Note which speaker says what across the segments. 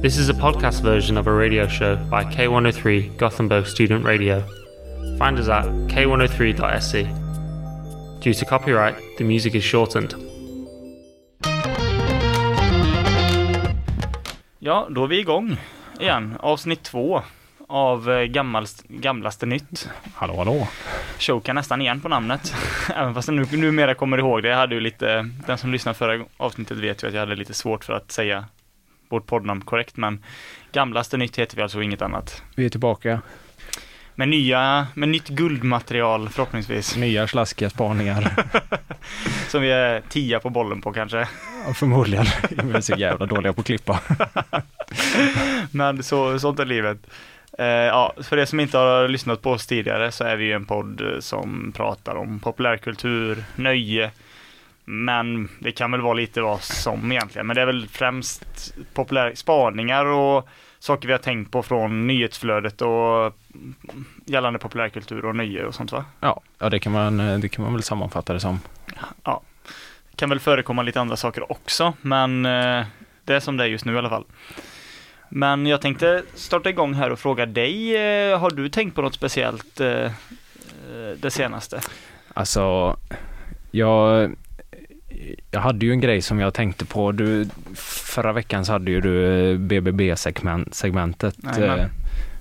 Speaker 1: This is a podcast version of a radio show by K103 Gothenburg Student Radio. Find us at k103.se. Due to copyright, the music is shortened.
Speaker 2: Ja, då är vi igång igen. Avsnitt två av eh, gammalst, Gamlaste Nytt.
Speaker 3: Hallå hallå.
Speaker 2: Chokar nästan igen på namnet. Även fast jag nu, numera kommer ihåg det. Jag hade ju lite, den som lyssnade förra avsnittet vet ju att jag hade lite svårt för att säga vårt poddnamn korrekt. Men Gamlaste Nytt heter vi alltså inget annat.
Speaker 3: Vi är tillbaka.
Speaker 2: Med nya, med nytt guldmaterial förhoppningsvis.
Speaker 3: Nya slaskiga spaningar.
Speaker 2: Som vi är tia på bollen på kanske.
Speaker 3: Ja, förmodligen. Vi är så jävla dåliga på att klippa.
Speaker 2: Men så, sånt är livet. Eh, ja, för er som inte har lyssnat på oss tidigare så är vi ju en podd eh, som pratar om populärkultur, nöje, men det kan väl vara lite vad som egentligen. Men det är väl främst populär spaningar och saker vi har tänkt på från nyhetsflödet och gällande populärkultur och nöje och sånt va?
Speaker 3: Ja, ja det, kan man, det kan man väl sammanfatta det som.
Speaker 2: Ja, kan väl förekomma lite andra saker också, men eh, det är som det är just nu i alla fall. Men jag tänkte starta igång här och fråga dig, eh, har du tänkt på något speciellt eh, eh, det senaste?
Speaker 3: Alltså, jag, jag hade ju en grej som jag tänkte på. Du, förra veckan så hade ju du BBB-segmentet.
Speaker 2: Jajamän.
Speaker 3: Eh,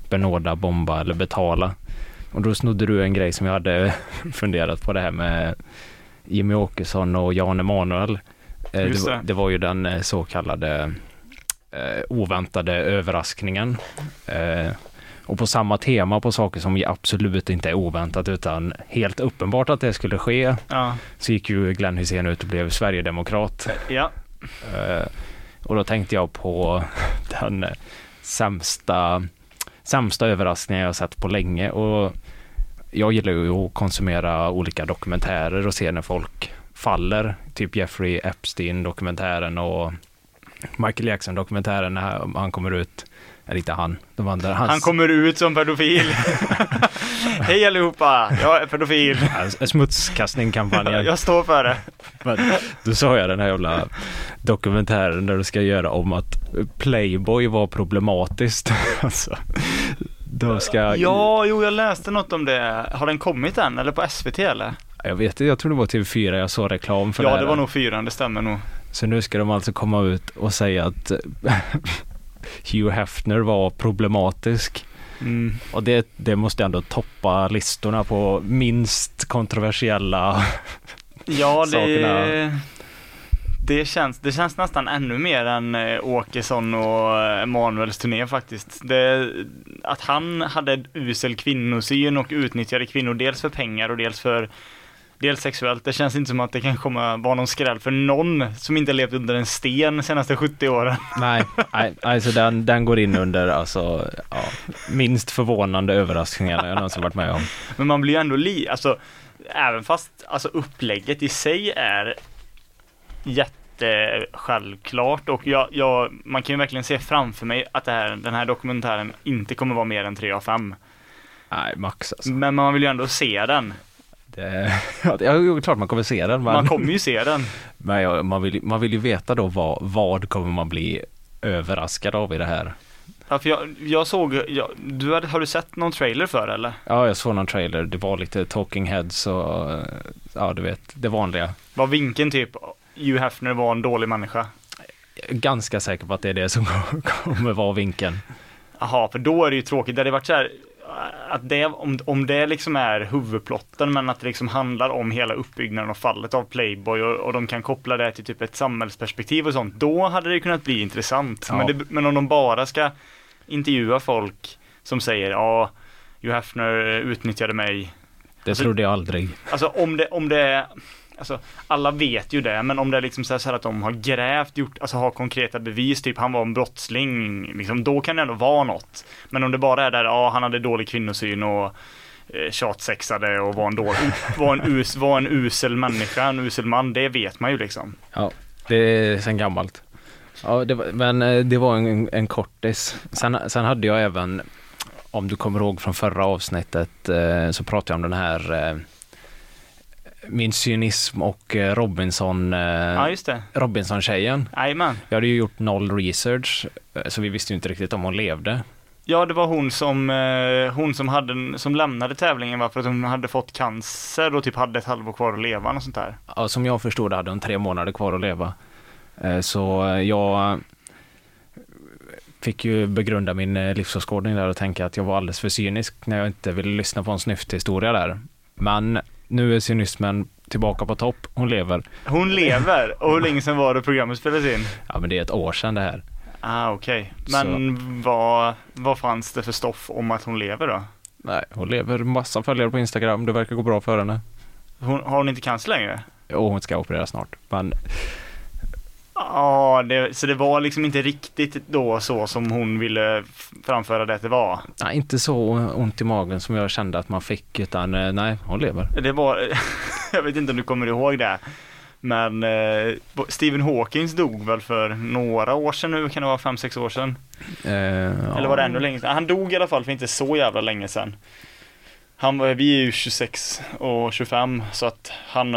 Speaker 3: benåda, bomba eller betala. Och då snodde du en grej som jag hade funderat på det här med Jimmy Åkesson och Jan Emanuel. Eh, det,
Speaker 2: det.
Speaker 3: var- det var ju den eh, så kallade eh, oväntade överraskningen. Och på samma tema på saker som absolut inte är oväntat utan helt uppenbart att det skulle ske
Speaker 2: Ja,
Speaker 3: så gick ju Glenn Hysén ut och blev Sverigedemokrat.
Speaker 2: ja,
Speaker 3: Eh, och då tänkte jag på den eh, sämsta, sämsta överraskningen jag sett på länge. Och jag gillar ju att konsumera olika dokumentärer och se när folk faller. Typ Jeffrey Epstein-dokumentären och Michael Jackson-dokumentären när han kommer ut. Eller inte han, de andra. Hans,
Speaker 2: han kommer ut som pedofil. Hej allihopa, jag är pedofil.
Speaker 3: Ja, Smutskastning-kampanjen.
Speaker 2: Jag står för det.
Speaker 3: Men då sa jag den här jävla dokumentären där du ska göra om att Playboy var problematiskt. alltså, de ska...
Speaker 2: Ja, jo, jag läste något om det. Har den kommit än, eller på SVT eller?
Speaker 3: Jag vet inte, jag tror det var TV4 jag såg reklam för
Speaker 2: Ja,
Speaker 3: här.
Speaker 2: det var nog fyran, det stämmer nog.
Speaker 3: Så nu ska de alltså komma ut och säga att Hugh Hefner var problematisk.
Speaker 2: Mm.
Speaker 3: Och det, det måste ändå toppa listorna på minst kontroversiella
Speaker 2: Ja, det,
Speaker 3: Sakerna.
Speaker 2: det, känns, det känns nästan ännu mer än eh, Åkesson och eh, Emanuels turné faktiskt. Det, att han hade usel kvinnosyn och utnyttjade kvinnor dels för pengar och dels för Dels sexuellt, det känns inte som att det kan komma vara någon skräll för någon som inte levt under en sten de senaste 70 åren.
Speaker 3: Nej, nej, alltså den, den går in under alltså, ja, minst förvånande överraskningarna jag någonsin varit med om.
Speaker 2: Men man blir ju ändå li, alltså även fast alltså upplägget i sig är jättesjälvklart och jag, jag, man kan ju verkligen se framför mig att det här, den här dokumentären inte kommer vara mer än 3 av 5.
Speaker 3: Nej, max alltså.
Speaker 2: Men man vill ju ändå se den.
Speaker 3: Det, ja, det är klart man kommer se den, men,
Speaker 2: Man kommer ju se den.
Speaker 3: men ja, man, vill, man vill ju veta då vad, vad kommer man bli överraskad av i det här.
Speaker 2: Ja, för jag, jag såg, jag, du hade, har du sett någon trailer för eller?
Speaker 3: Ja, jag såg någon trailer, det var lite talking heads och ja, du vet, det vanliga.
Speaker 2: Var vinkeln typ, Hugh Hefner var en dålig människa?
Speaker 3: Ganska säker på att det är det som kommer vara vinkeln.
Speaker 2: Jaha, för då är det ju tråkigt. Det hade varit så här att det, om, om det liksom är huvudplotten men att det liksom handlar om hela uppbyggnaden och fallet av Playboy och, och de kan koppla det till typ ett samhällsperspektiv och sånt. Då hade det kunnat bli intressant.
Speaker 3: Ja.
Speaker 2: Men, det, men om de bara ska intervjua folk som säger ja, Hugh Hefner utnyttjade mig.
Speaker 3: Det
Speaker 2: Alltså-
Speaker 3: trodde jag aldrig.
Speaker 2: Alltså om det, om det är Alltså alla vet ju det, men om det är liksom så här, så här att de har grävt, gjort, alltså har konkreta bevis, typ han var en brottsling, liksom, då kan det ändå vara något. Men om det bara är där, ja han hade dålig kvinnosyn och eh, tjatsexade och var en, dålig, var, en us, var en usel människa, en usel man, det vet man ju liksom.
Speaker 3: Ja, det är sen gammalt. Ja, det var, men eh, det var en, en kortis. Sen, sen hade jag även, om du kommer ihåg från förra avsnittet, eh, så pratade jag om den här eh, min cynism och eh, Robinson, eh,
Speaker 2: Ja.
Speaker 3: Robinson-tjejen.
Speaker 2: Jajamän.
Speaker 3: Jag hade ju gjort noll research, eh, så vi visste ju inte riktigt om hon levde.
Speaker 2: Ja, det var hon som, hon som, hade, som lämnade tävlingen va? för att hon hade fått cancer och typ hade ett halvår kvar att leva och sånt där.
Speaker 3: Ja, som jag förstod hade hon tre månader kvar att leva. Så jag fick ju begrunda min livsåskådning där och tänka att jag var alldeles för cynisk när jag inte ville lyssna på en snyfthistoria där. Men nu är cynismen tillbaka på topp. Hon lever.
Speaker 2: Hon lever! Och hur länge sedan var det programmet spelades in?
Speaker 3: Ja, men det är ett år sedan det här.
Speaker 2: Ah, okej. Men vad, vad fanns det för stoff om att hon lever då?
Speaker 3: Nej, hon lever massa följare på Instagram. Det verkar gå bra för henne.
Speaker 2: Hon, har hon inte cancer längre?
Speaker 3: Och hon ska operera snart. Men
Speaker 2: Ja, det, så det var liksom inte riktigt då så som hon ville framföra det att det var.
Speaker 3: nej, inte så ont i magen som jag kände att man fick, utan eh, nej, hon lever.
Speaker 2: Det var, jag vet inte om du kommer ihåg det. Men eh, Stephen Hawkins dog väl för några år sedan nu, kan det vara 5-6 år sedan?
Speaker 3: Eh,
Speaker 2: Eller var det ännu längre sedan? Han dog i alla fall för inte så jävla länge sedan. Han var, vi är ju 26 och 25 så att han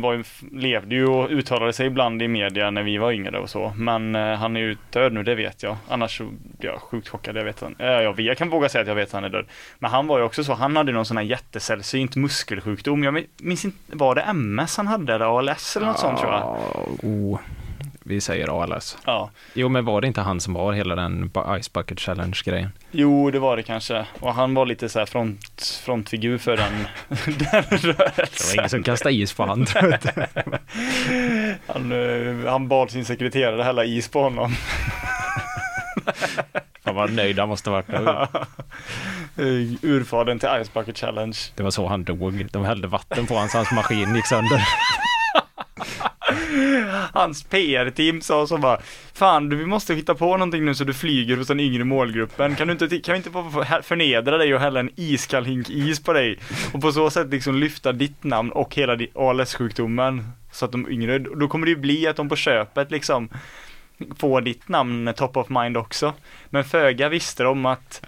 Speaker 2: var ju, levde ju och uttalade sig ibland i media när vi var yngre och så. Men eh, han är ju död nu, det vet jag. Annars så blir jag sjukt chockad, jag vet han. Eh, jag, jag kan våga säga att jag vet att han är död. Men han var ju också så, han hade någon sån här jättesällsynt muskelsjukdom. Jag minns inte, var det MS han hade eller ALS eller något sånt tror jag?
Speaker 3: Oh, vi säger ALS.
Speaker 2: Ja.
Speaker 3: Jo, men var det inte han som var hela den Ice Bucket Challenge-grejen?
Speaker 2: Jo, det var det kanske. Och han var lite så här front, frontfigur för den, den rörelsen.
Speaker 3: Det var ingen som kastade is på han, tror jag inte.
Speaker 2: Han, eh, han bad sin sekreterare hälla is på honom.
Speaker 3: Han var nöjd, han måste varit.
Speaker 2: Eh, Urfadern till Ice Bucket Challenge.
Speaker 3: Det var så han dog. De hällde vatten på hans, hans maskin gick sönder.
Speaker 2: Hans PR-team sa så bara Fan, du, vi måste hitta på någonting nu så du flyger hos den yngre målgruppen. Kan du inte, kan vi inte få förnedra dig och hälla en iskall hink is på dig? Och på så sätt liksom lyfta ditt namn och hela ALS-sjukdomen. Så att de yngre, då kommer det ju bli att de på köpet liksom får ditt namn top of mind också. Men föga visste de att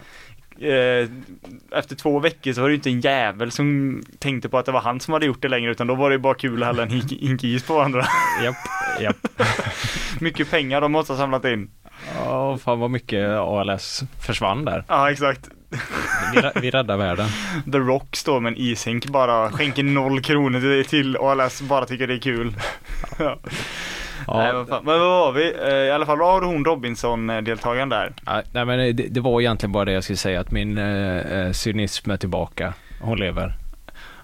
Speaker 2: eh, efter två veckor så var det ju inte en jävel som tänkte på att det var han som hade gjort det längre utan då var det ju bara kul att hälla en hink, is på varandra.
Speaker 3: Japp, japp.
Speaker 2: Mycket pengar de måste ha samlat in.
Speaker 3: Ja, fan vad mycket ALS försvann där.
Speaker 2: Ja, exakt.
Speaker 3: Vi, vi räddar världen.
Speaker 2: The Rock står med en ishink bara, skänker noll kronor till, till ALS, bara tycker det är kul. ja. Nej,
Speaker 3: Ja,
Speaker 2: vad fan. Men vad var vi? Eh, I alla fall, vad har hon Robinson-deltagaren där?
Speaker 3: nej, nej, men det, det var egentligen bara det jag skulle säga, att min eh, eh, cynism är tillbaka. Hon lever.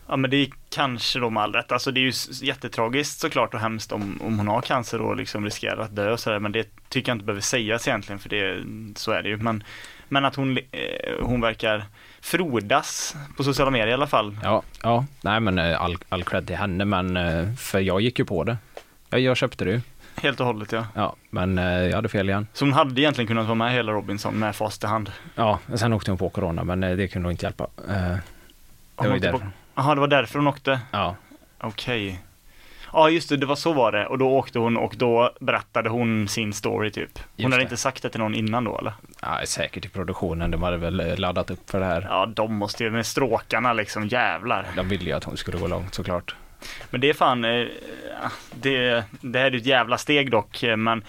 Speaker 2: Ja men det är kanske då med all rätt. Alltså det är ju jättetragiskt såklart och hemskt om, om hon har cancer och liksom riskerar att dö och sådär. Men det tycker jag inte behöver sägas egentligen för det, så är det ju. Men, men att hon, eh, hon verkar frodas på sociala medier i alla fall.
Speaker 3: Ja, ja, nej men eh, all, all cred till henne, men eh, för jag gick ju på det. Jag, jag köpte det ju.
Speaker 2: Helt och hållet ja.
Speaker 3: Ja, men eh, jag hade fel igen.
Speaker 2: Så hon hade egentligen kunnat vara med hela Robinson med fast i hand.
Speaker 3: Ja, sen åkte hon på corona, men eh, det kunde nog inte hjälpa. Eh, det
Speaker 2: Hon
Speaker 3: var ju därför.
Speaker 2: Jaha, det var därför hon åkte.
Speaker 3: Ja,
Speaker 2: Okej. Ja just det, det var så var det. Och då åkte hon och då berättade hon sin story typ. Hon
Speaker 3: Just
Speaker 2: hade
Speaker 3: det.
Speaker 2: inte sagt det till någon innan då eller?
Speaker 3: ja, säkert i produktionen. De hade väl eh, laddat upp för det här.
Speaker 2: Ja, de måste ju med stråkarna liksom, jävlar.
Speaker 3: De ville ju att hon skulle gå långt såklart.
Speaker 2: Men det är fan, eh, det, det här är ju ett jävla steg dock, eh, men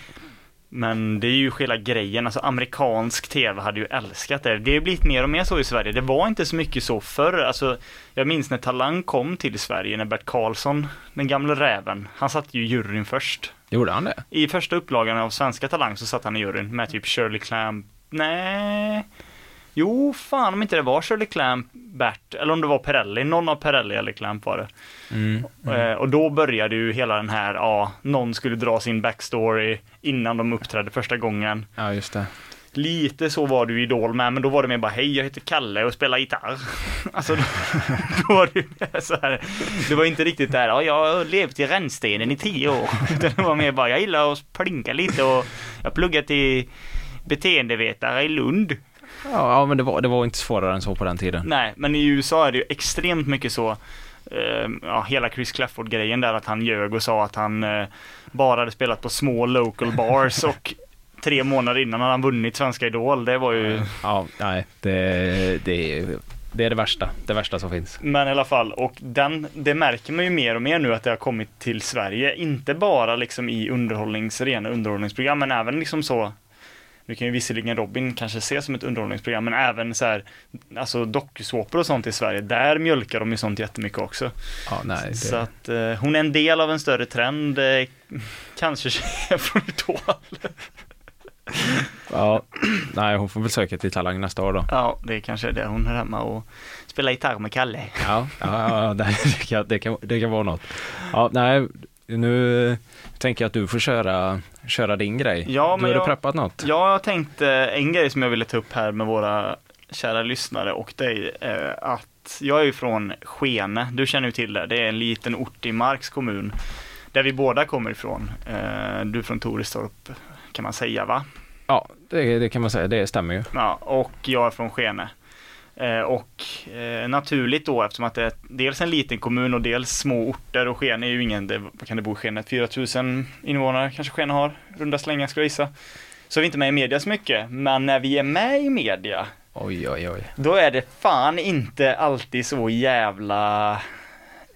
Speaker 2: men det är ju hela grejen, alltså amerikansk tv hade ju älskat det. Det har blivit mer och mer så i Sverige. Det var inte så mycket så förr. Alltså, jag minns när Talang kom till Sverige, när Bert Karlsson, den gamla räven, han satt ju juryn först.
Speaker 3: Gjorde han det?
Speaker 2: I första upplagan av Svenska Talang så satt han i juryn med typ Shirley Clamp, nej, jo fan om inte det var Shirley Clamp, Bert, eller om det var Perrelli, någon av Perrelli eller Clamp var det.
Speaker 3: Mm.
Speaker 2: Eh, och då började ju hela den här, ja, någon skulle dra sin backstory innan de uppträdde första gången.
Speaker 3: Ja, just det.
Speaker 2: Lite så var du i Idol med, men då var det mer bara hej, jag heter Kalle och spelar gitarr. alltså, då, då var det ju så här. Det var inte riktigt där, ja, jag har levt i rännstenen i tio år. Utan det var mer bara, jag gillar att plinka lite och jag har pluggat till beteendevetare i Lund.
Speaker 3: Ja, men det var, det var inte svårare än så på den tiden.
Speaker 2: Nej, men i USA är det ju extremt mycket så. eh, ja, hela Chris Clafford-grejen där att han ljög och sa att han eh, bara hade spelat på små local bars och tre månader innan hade han vunnit Svenska Idol. Det var ju,
Speaker 3: Ja, nej, det, det det är det värsta, det värsta som finns.
Speaker 2: Men i alla fall, och den, det märker man ju mer och mer nu att det har kommit till Sverige. Inte bara liksom i underhållnings, rena underhållningsprogram, men även liksom så nu kan ju visserligen Robin kanske ses som ett underhållningsprogram, men även så här, alltså dokusåpor och sånt i Sverige, där mjölkar de ju sånt jättemycket också.
Speaker 3: Ja, nej, det...
Speaker 2: Så att eh, hon är en del av en större trend, eh, kanske tjejer från Idol.
Speaker 3: ja, nej, hon får väl söka till Talang nästa år då.
Speaker 2: Ja, det kanske är det. Hon är hemma och spelar gitarr med Kalle.
Speaker 3: Ja, ja, ja det, kan, det, kan, det kan vara något. Ja, nej, nu tänker jag att du får köra, köra din grej. Ja, du har jag, preppat något?
Speaker 2: Ja, jag tänkte en grej som jag ville ta upp här med våra kära lyssnare och dig. Eh, att jag är ju från Skene, du känner ju till det. Det är en liten ort i Marks kommun. Där vi båda kommer ifrån. Eh, du är från Torestorp kan man säga va?
Speaker 3: Ja, det, det, kan man säga. Det stämmer ju.
Speaker 2: Ja, och jag är från Skene. Eh, och eh, naturligt då eftersom att det är dels en liten kommun och dels små orter och Skene är ju ingen, det, vad kan det bo i Skene? 4000 invånare kanske Skene har, runda slängar skulle jag gissa. Så är vi inte med i media så mycket, men när vi är med i media
Speaker 3: Oj, oj, oj.
Speaker 2: Då är det fan inte alltid så jävla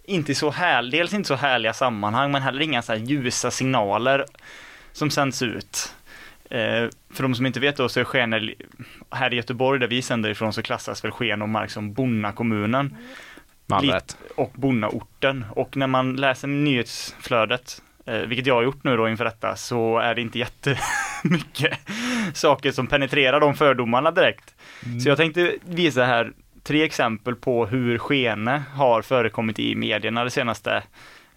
Speaker 2: inte så härligt, dels inte så härliga sammanhang men heller inga så här ljusa signaler som sänds ut. Eh, för de som inte vet då så är Skene, här i Göteborg där vi sänder ifrån så klassas väl Skene och Mark som Bonnakommunen.
Speaker 3: Malmrätt.
Speaker 2: Och Bonnaorten. Och när man läser nyhetsflödet, eh, vilket jag har gjort nu då inför detta, så är det inte jättemycket saker som penetrerar de fördomarna direkt. Mm. Så jag tänkte visa här tre exempel på hur Skene har förekommit i medierna det senaste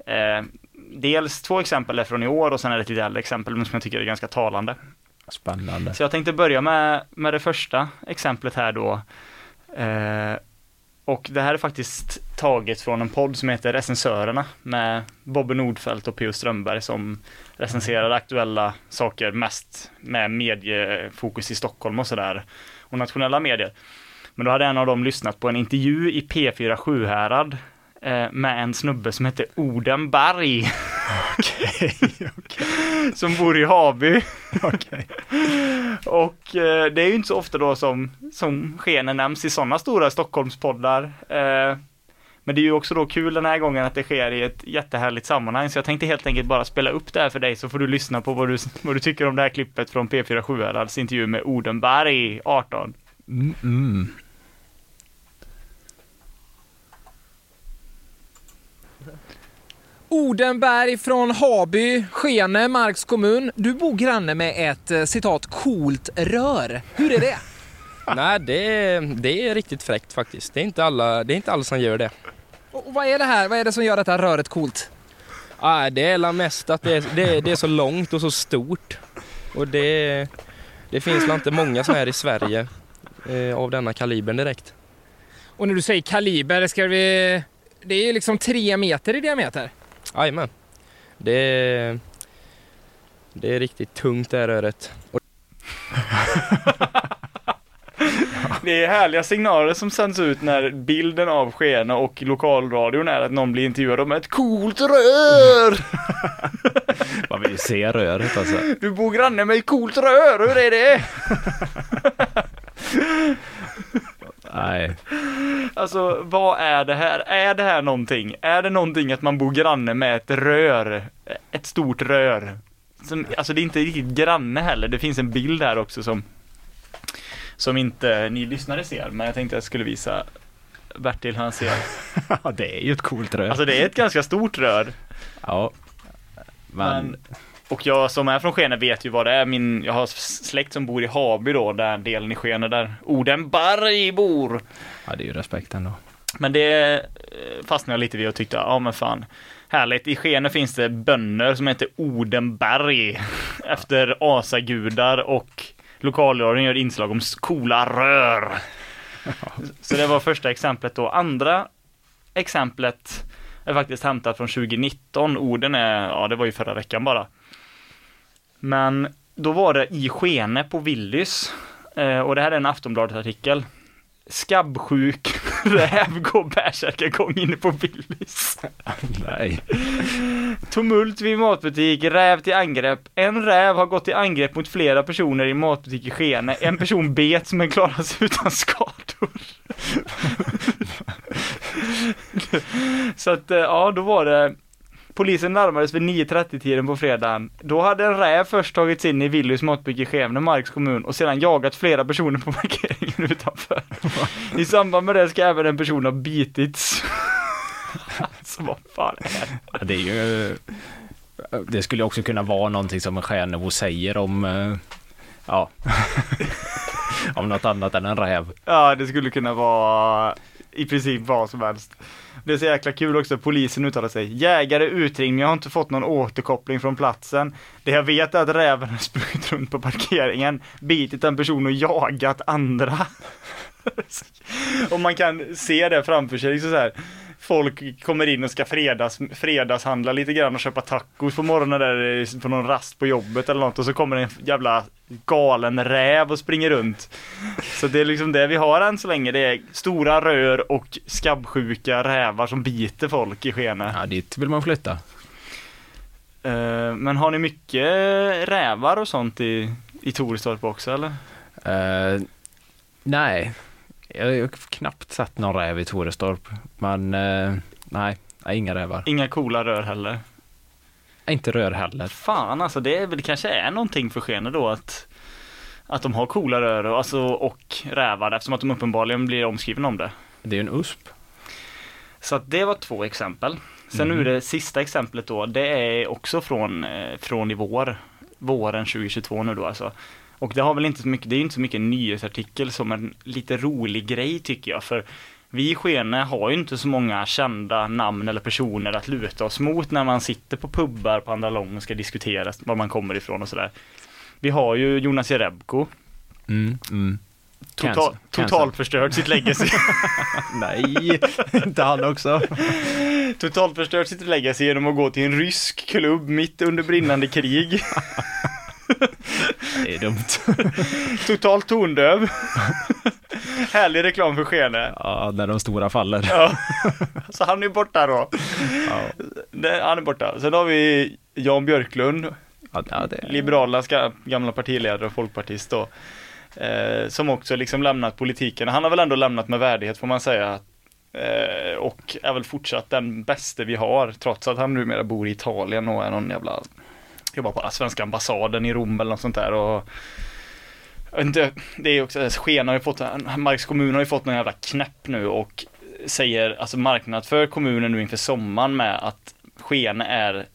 Speaker 2: eh, dels två exempel är från i år och sen är det ett lite äldre exempel som jag tycker är ganska talande.
Speaker 3: Spännande.
Speaker 2: Så jag tänkte börja med, med det första exemplet här då. Eh, och det här är faktiskt taget från en podd som heter Recensörerna med Bobbe Nordfeldt och P.O. Strömberg som recenserar aktuella saker mest med mediefokus i Stockholm och sådär och nationella medier. Men då hade en av dem lyssnat på en intervju i P4 Sjuhärad Eh, med en snubbe som heter Odenberg.
Speaker 3: Okej,
Speaker 2: okay, Som bor i Haby.
Speaker 3: Okay.
Speaker 2: Och eh, det är ju inte så ofta då som, som skenen nämns i sådana stora Stockholmspoddar. Eh, men det är ju också då kul den här gången att det sker i ett jättehärligt sammanhang. Så jag tänkte helt enkelt bara spela upp det här för dig så får du lyssna på vad du, vad du tycker om det här klippet från P4 Sjuhärads intervju med Odenberg 18.
Speaker 3: Mm, mm.
Speaker 4: Odenberg från Haby, Skene, Marks kommun. Du bor granne med ett eh, citat coolt rör. Hur är det?
Speaker 5: Nej, det är, det är riktigt fräckt faktiskt. Det är, inte alla, det är inte alla som gör det.
Speaker 4: Och vad är det här? Vad är det som gör detta röret coolt?
Speaker 5: Ah, det är mest att det är, det, det är så långt och så stort. Och det, det finns inte många som är i Sverige eh, av denna kalibern direkt.
Speaker 4: Och när du säger kaliber, ska vi... Det är liksom tre meter i diameter.
Speaker 5: Jajamän. Det är, det är riktigt tungt det här röret.
Speaker 2: Det är härliga signaler som sänds ut när bilden av Skene och lokalradion är att någon blir intervjuad om ett coolt rör.
Speaker 3: Man vill ju se röret alltså.
Speaker 2: Du bor granne med ett coolt rör, hur är det?
Speaker 3: Nej.
Speaker 2: Alltså vad är det här? Är det här någonting? Är det någonting att man bor granne med ett rör? Ett stort rör? Som, alltså det är inte riktigt granne heller. Det finns en bild här också som som inte ni lyssnare ser, men jag tänkte jag skulle visa Bertil hur han ser.
Speaker 3: Ja, det är ju ett coolt rör.
Speaker 2: Alltså det är ett ganska stort rör.
Speaker 3: Ja.
Speaker 2: Men... men och jag som är från Skene vet ju vad det är. Min, jag har släkt som bor i Haby då, där delen i Skene där Odenberg bor.
Speaker 3: Ja, det är ju respekt ändå.
Speaker 2: Men det eh, fastnade jag lite vid och tyckte, ja men fan. Härligt, i Skene finns det bönder som heter Odenberg efter asagudar och lokalradion gör inslag om coola rör. Så det var första exemplet då. Andra exemplet är faktiskt hämtat från 2019. Orden är, ja det var ju förra veckan bara. Men då var det i Skene på Willys. Eh, och det här är en Aftonbladet-artikel. Skabbsjuk räv går bärsärkagång inne på Willys.
Speaker 3: Nej.
Speaker 2: Tumult vid matbutik, räv till angrepp. En räv har gått till angrepp mot flera personer i matbutik i Skene. En person bet men klarar sig utan skador. så att, eh, ja, då var det Polisen larmades vid 9.30-tiden på fredagen. Då hade en räv först tagits in i Willys matbutik i Skevne, Marks kommun, och sedan jagat flera personer på parkeringen utanför. I samband med det ska även en person ha bitits. alltså vad fan är det?
Speaker 3: Ja, Det är ju... Det skulle också kunna vara någonting som en Stjärnebo säger om... eh, Ja. om något annat än en räv.
Speaker 2: Ja, det skulle kunna vara i princip vad som helst. Det är så jäkla kul också, polisen uttalar sig. Jägare utringning, jag har inte fått någon återkoppling från platsen. Det jag vet är att räven har sprungit runt på parkeringen, bitit en person och jagat andra. och man kan se det framför sig, liksom så här. Folk kommer in och ska fredags, fredagshandla lite grann och köpa tacos på morgonen där på någon rast på jobbet eller något och så kommer en jävla galen räv och springer runt. Så det är liksom det vi har än så länge. Det är stora rör och skabbsjuka rävar som biter folk i Skene.
Speaker 3: Ja, dit vill man flytta.
Speaker 2: Eh, Men har ni mycket rävar och sånt i, i Torestorp också eller?
Speaker 3: Eh, nej, jag har knappt sett någon räv i Torestorp. Men eh, nej, inga rävar.
Speaker 2: Inga coola rör heller.
Speaker 3: Inte rör heller.
Speaker 2: Fan alltså, det är väl kanske är någonting för Skene då att att de har coola rör och, alltså, och rävar eftersom att de uppenbarligen blir omskrivna om det.
Speaker 3: Det är ju en USP.
Speaker 2: Så att det var två exempel. Sen
Speaker 3: Mhm.
Speaker 2: nu det sista exemplet då, det är också från, eh, från i vår. Våren 2022 nu då alltså. Och det har väl inte så mycket, det är inte så mycket en nyhetsartikel som en lite rolig grej tycker jag. För vi i Skene har ju inte så många kända namn eller personer att luta oss mot när man sitter på pubbar på andra lång och ska diskutera var man kommer ifrån och sådär. Vi har ju Jonas Jerebko,
Speaker 3: Mm, mm.
Speaker 2: total, totalförstört sitt legacy.
Speaker 3: Nej, inte han också.
Speaker 2: Totalförstört sitt legacy genom att gå till en rysk klubb mitt under brinnande krig.
Speaker 3: Det är dumt.
Speaker 2: Totalt tondöv. Härlig reklam för Skene.
Speaker 3: Ja, när de stora faller.
Speaker 2: Ja. Så han är borta då.
Speaker 3: Ja,
Speaker 2: Han är borta. Sen har vi Jan Björklund,
Speaker 3: ja det
Speaker 2: ga- gamla partiledare och folkpartist då. Eh, som också liksom lämnat politiken. Han har väl ändå lämnat med värdighet får man säga. Eh, och är väl fortsatt den bästa vi har, trots att han numera bor i Italien och är någon jävla, jobbar på svenska ambassaden i Rom eller något sånt där. Och, inte, det är också, Sken har ju fått, Marks kommun har ju fått någon jävla knäpp nu och säger, alltså marknadsför kommunen nu inför sommaren med att Skene är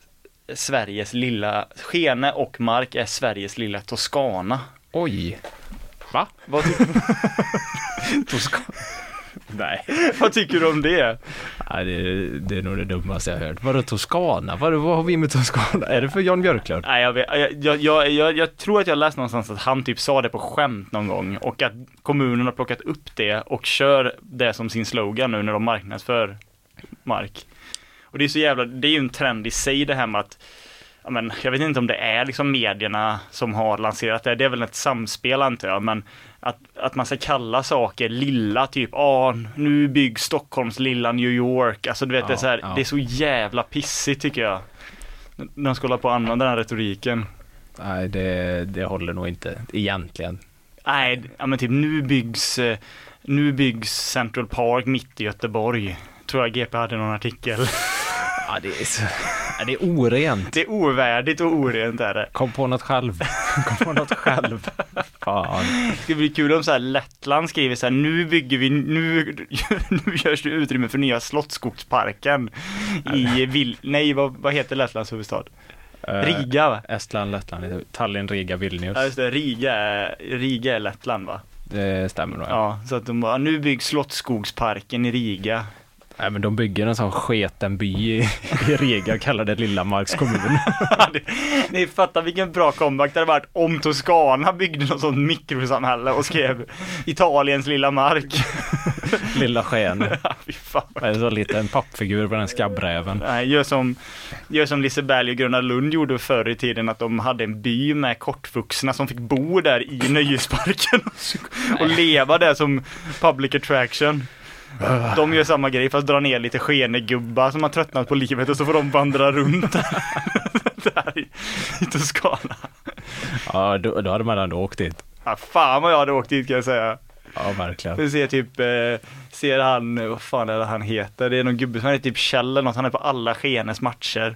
Speaker 2: Sveriges lilla, Skene och Mark är Sveriges lilla Toscana.
Speaker 3: Oj. Va?
Speaker 2: Vad,
Speaker 3: Toska... Nej.
Speaker 2: vad tycker du om det?
Speaker 3: Nej, det, det är nog det dummaste jag har hört. Vadå Toscana? Vad, vad har vi med Toscana? Är det för Jan Björklund?
Speaker 2: Nej, jag, vet, jag, jag, jag, jag, tror att jag läste någonstans att han typ sa det på skämt någon gång och att kommunen har plockat upp det och kör det som sin slogan nu när de marknadsför mark. Och det är så jävla, det är ju en trend i sig det här med att Ja, men, jag vet inte om det är liksom medierna som har lanserat det, det är väl ett samspel antar jag, men att, att man ska kalla saker lilla, typ, ah, nu byggs Stockholms lilla New York, alltså du vet
Speaker 3: Ja,
Speaker 2: det är så här,
Speaker 3: ja.
Speaker 2: det är så jävla pissigt tycker jag. När de ska hålla på att använda den här retoriken.
Speaker 3: Nej, det, det håller nog inte egentligen.
Speaker 2: Nej, ja men typ nu byggs, eh, nu byggs Central Park mitt i Göteborg. Tror jag GP hade någon artikel.
Speaker 3: Ja, det är så... Det är orent.
Speaker 2: Det är ovärdigt och orent är det.
Speaker 3: Kom på något själv. Kom på något själv. Fan.
Speaker 2: Det skulle bli kul om så här Lettland skriver så här, nu bygger vi, nu, nu görs det utrymme för nya Slottsskogsparken i Vil, nej vad, vad heter Lettlands huvudstad?
Speaker 3: Eh,
Speaker 2: Riga va?
Speaker 3: Estland, Lettland, Tallinn, Riga, Vilnius.
Speaker 2: Ja just det, Riga är, Riga är Lettland va?
Speaker 3: Det stämmer nog. Ja.
Speaker 2: Ja, så att de bara, nu byggs Slottsskogsparken i Riga.
Speaker 3: Nej, men de bygger en sån sketen by i, i och kallar det Lilla Marks kommun.
Speaker 2: Ni fattar vilken bra comeback det hade varit om Toscana byggde något sånt mikrosamhälle och skrev Italiens lilla mark.
Speaker 3: Lilla sken.
Speaker 2: Fy fan.
Speaker 3: En så liten pappfigur på den skabbräven.
Speaker 2: Nej, gör som, gör som Liseberg och Gröna Lund gjorde förr i tiden att de hade en by med kortvuxna som fick bo där i nöjesparken och, och leva där som public attraction. De gör samma grej fast drar ner lite skenegubbar som har tröttnat på livet och så får de vandra runt där, i, Toscana.
Speaker 3: Ja, då, då hade man ändå åkt dit.
Speaker 2: Ja, fan vad jag hade åkt dit kan jag säga.
Speaker 3: Ja, verkligen.
Speaker 2: Vi ser typ, eh, ser han, vad fan är det han heter? Det är någon gubbe som heter typ Kjell eller något, han är på alla Skenes matcher.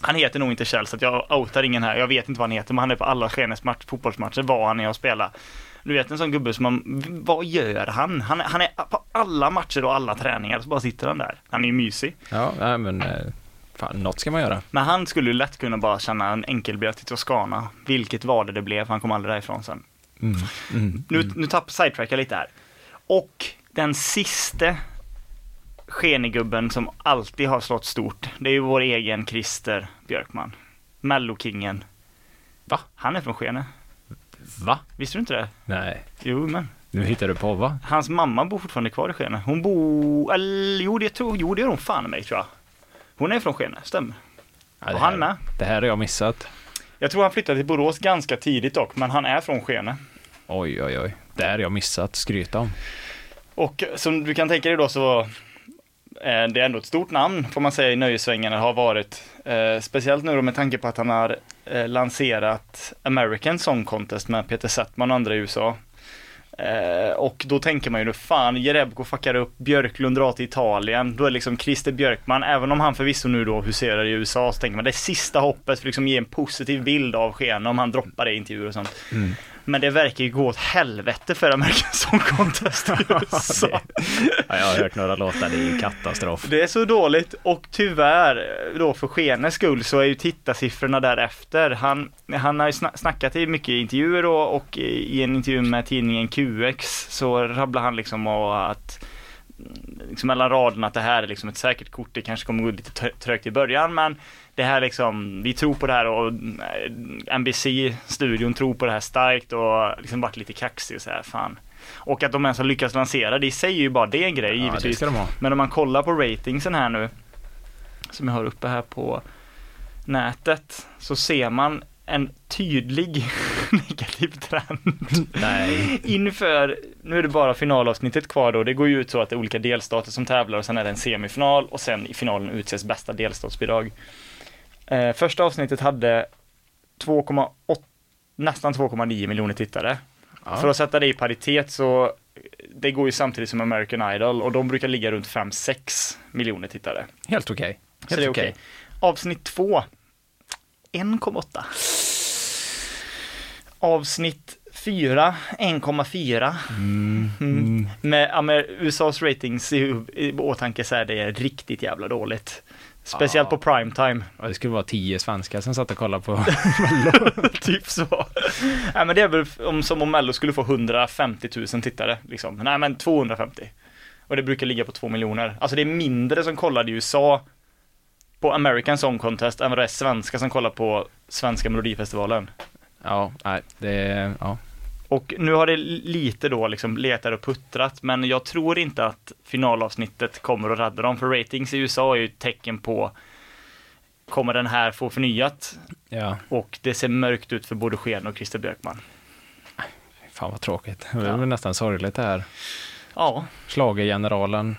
Speaker 2: Han heter nog inte Kjell så jag outar ingen här, jag vet inte vad han heter men han är på alla Skenes match, fotbollsmatcher, var han är och spelar. Du vet en sån gubbe som man, vad gör han? Han är, han är på alla matcher och alla träningar, så bara sitter han där. Han är ju mysig.
Speaker 3: Ja, nej, men eh, fan, något ska man göra.
Speaker 2: Men han skulle ju lätt kunna bara känna en enkelbiljett till Toscana, vilket var det det blev, han kom aldrig därifrån sen.
Speaker 3: Mm. Mm.
Speaker 2: Nu, nu tappar sidetrackar lite här. Och den siste skenegubben som alltid har slått stort, det är ju vår egen Christer Björkman. Mellokingen.
Speaker 3: Va?
Speaker 2: Han är från Skene.
Speaker 3: Va?
Speaker 2: Visste du inte det?
Speaker 3: Nej,
Speaker 2: Jo, men.
Speaker 3: nu hittar du på va?
Speaker 2: Hans mamma bor fortfarande kvar i Skene. Hon bor, eller jo det tror, jo det gör hon fan mig tror jag. Hon är från Skene, stämmer.
Speaker 3: Ja, det
Speaker 2: Och
Speaker 3: här-
Speaker 2: han med.
Speaker 3: Det här har jag missat.
Speaker 2: Jag tror han flyttade till Borås ganska tidigt dock, men han är från Skene.
Speaker 3: Oj, oj, oj. Det här har jag missat. Skryta om.
Speaker 2: Och som du kan tänka dig då så Eh, det är ändå ett stort namn får man säga i nöjessvängarna har varit. Eh, speciellt nu då med tanke på att han har eh, lanserat American Song Contest med Peter Settman och andra i USA. Eh, och då tänker man ju nu, fan Jerebko fuckar upp, Björklund drar till Italien. Då är liksom Christer Björkman, även om han förvisso nu då huserar i USA så tänker man det är sista hoppet för att liksom ge en positiv bild av Skene om han droppar det i intervjuer och sånt.
Speaker 3: Mm.
Speaker 2: Men det verkar ju gå åt helvete för American Song Contest i USA.
Speaker 3: Ja, jag har hört några låtar, det är katastrof.
Speaker 2: Det är så dåligt och tyvärr då för Skenes skull så är ju tittarsiffrorna därefter. Han, han har ju sna- snackat i mycket intervjuer och, och i en intervju med tidningen QX så rabblar han liksom om att liksom mellan raderna att det här är liksom ett säkert kort. Det kanske kommer gå lite trö- trögt i början men det här liksom, vi tror på det här och eh, NBC-studion tror på det här starkt och liksom varit lite kaxig och så här, fan. Och att de ens har lyckats lansera det i sig är ju bara det en grej
Speaker 3: Ja, det
Speaker 2: givetvis.
Speaker 3: ska de ha.
Speaker 2: Men om man kollar på ratingsen här nu, som jag har uppe här på nätet, så ser man en tydlig negativ trend
Speaker 3: Nej.
Speaker 2: inför, nu är det bara finalavsnittet kvar då, det går ju ut så att det är olika delstater som tävlar och sen är det en semifinal och sen i finalen utses bästa delstatsbidrag. Eh, första avsnittet hade 2,8 nästan 2,9 miljoner tittare.
Speaker 3: Ja.
Speaker 2: För att sätta det i paritet så det går ju samtidigt som American Idol och de brukar ligga runt 5-6 miljoner tittare.
Speaker 3: Helt okej.
Speaker 2: Så
Speaker 3: Helt
Speaker 2: det är
Speaker 3: okej.
Speaker 2: okej. Avsnitt 2 1,8. Avsnitt 4 1,4.
Speaker 3: Mm.
Speaker 2: Mm. Med Amer- USAs ratings i, i åtanke så är det riktigt jävla dåligt. Speciellt
Speaker 3: Ja.
Speaker 2: på primetime.
Speaker 3: Ja, det skulle vara tio svenskar som satt och kollade på.
Speaker 2: typ så. Nej men det är väl om, som om Mello skulle få 150 000 tittare liksom. Nej men 250. Och det brukar ligga på 2 miljoner. Alltså det är mindre som kollade i USA på American Song Contest än vad det är svenska som kollar på svenska melodifestivalen.
Speaker 3: Ja, nej, det, ja.
Speaker 2: Och nu har det lite då liksom letat och puttrat, men jag tror inte att finalavsnittet kommer att rädda dem, för ratings i USA är ju ett tecken på Kommer den här få förnyat?
Speaker 3: Ja,
Speaker 2: Och det ser mörkt ut för både Sken och Christer Björkman.
Speaker 3: fan vad tråkigt. Det är
Speaker 2: Ja.
Speaker 3: nästan sorgligt det här.
Speaker 2: Ja,
Speaker 3: Schlagergeneralen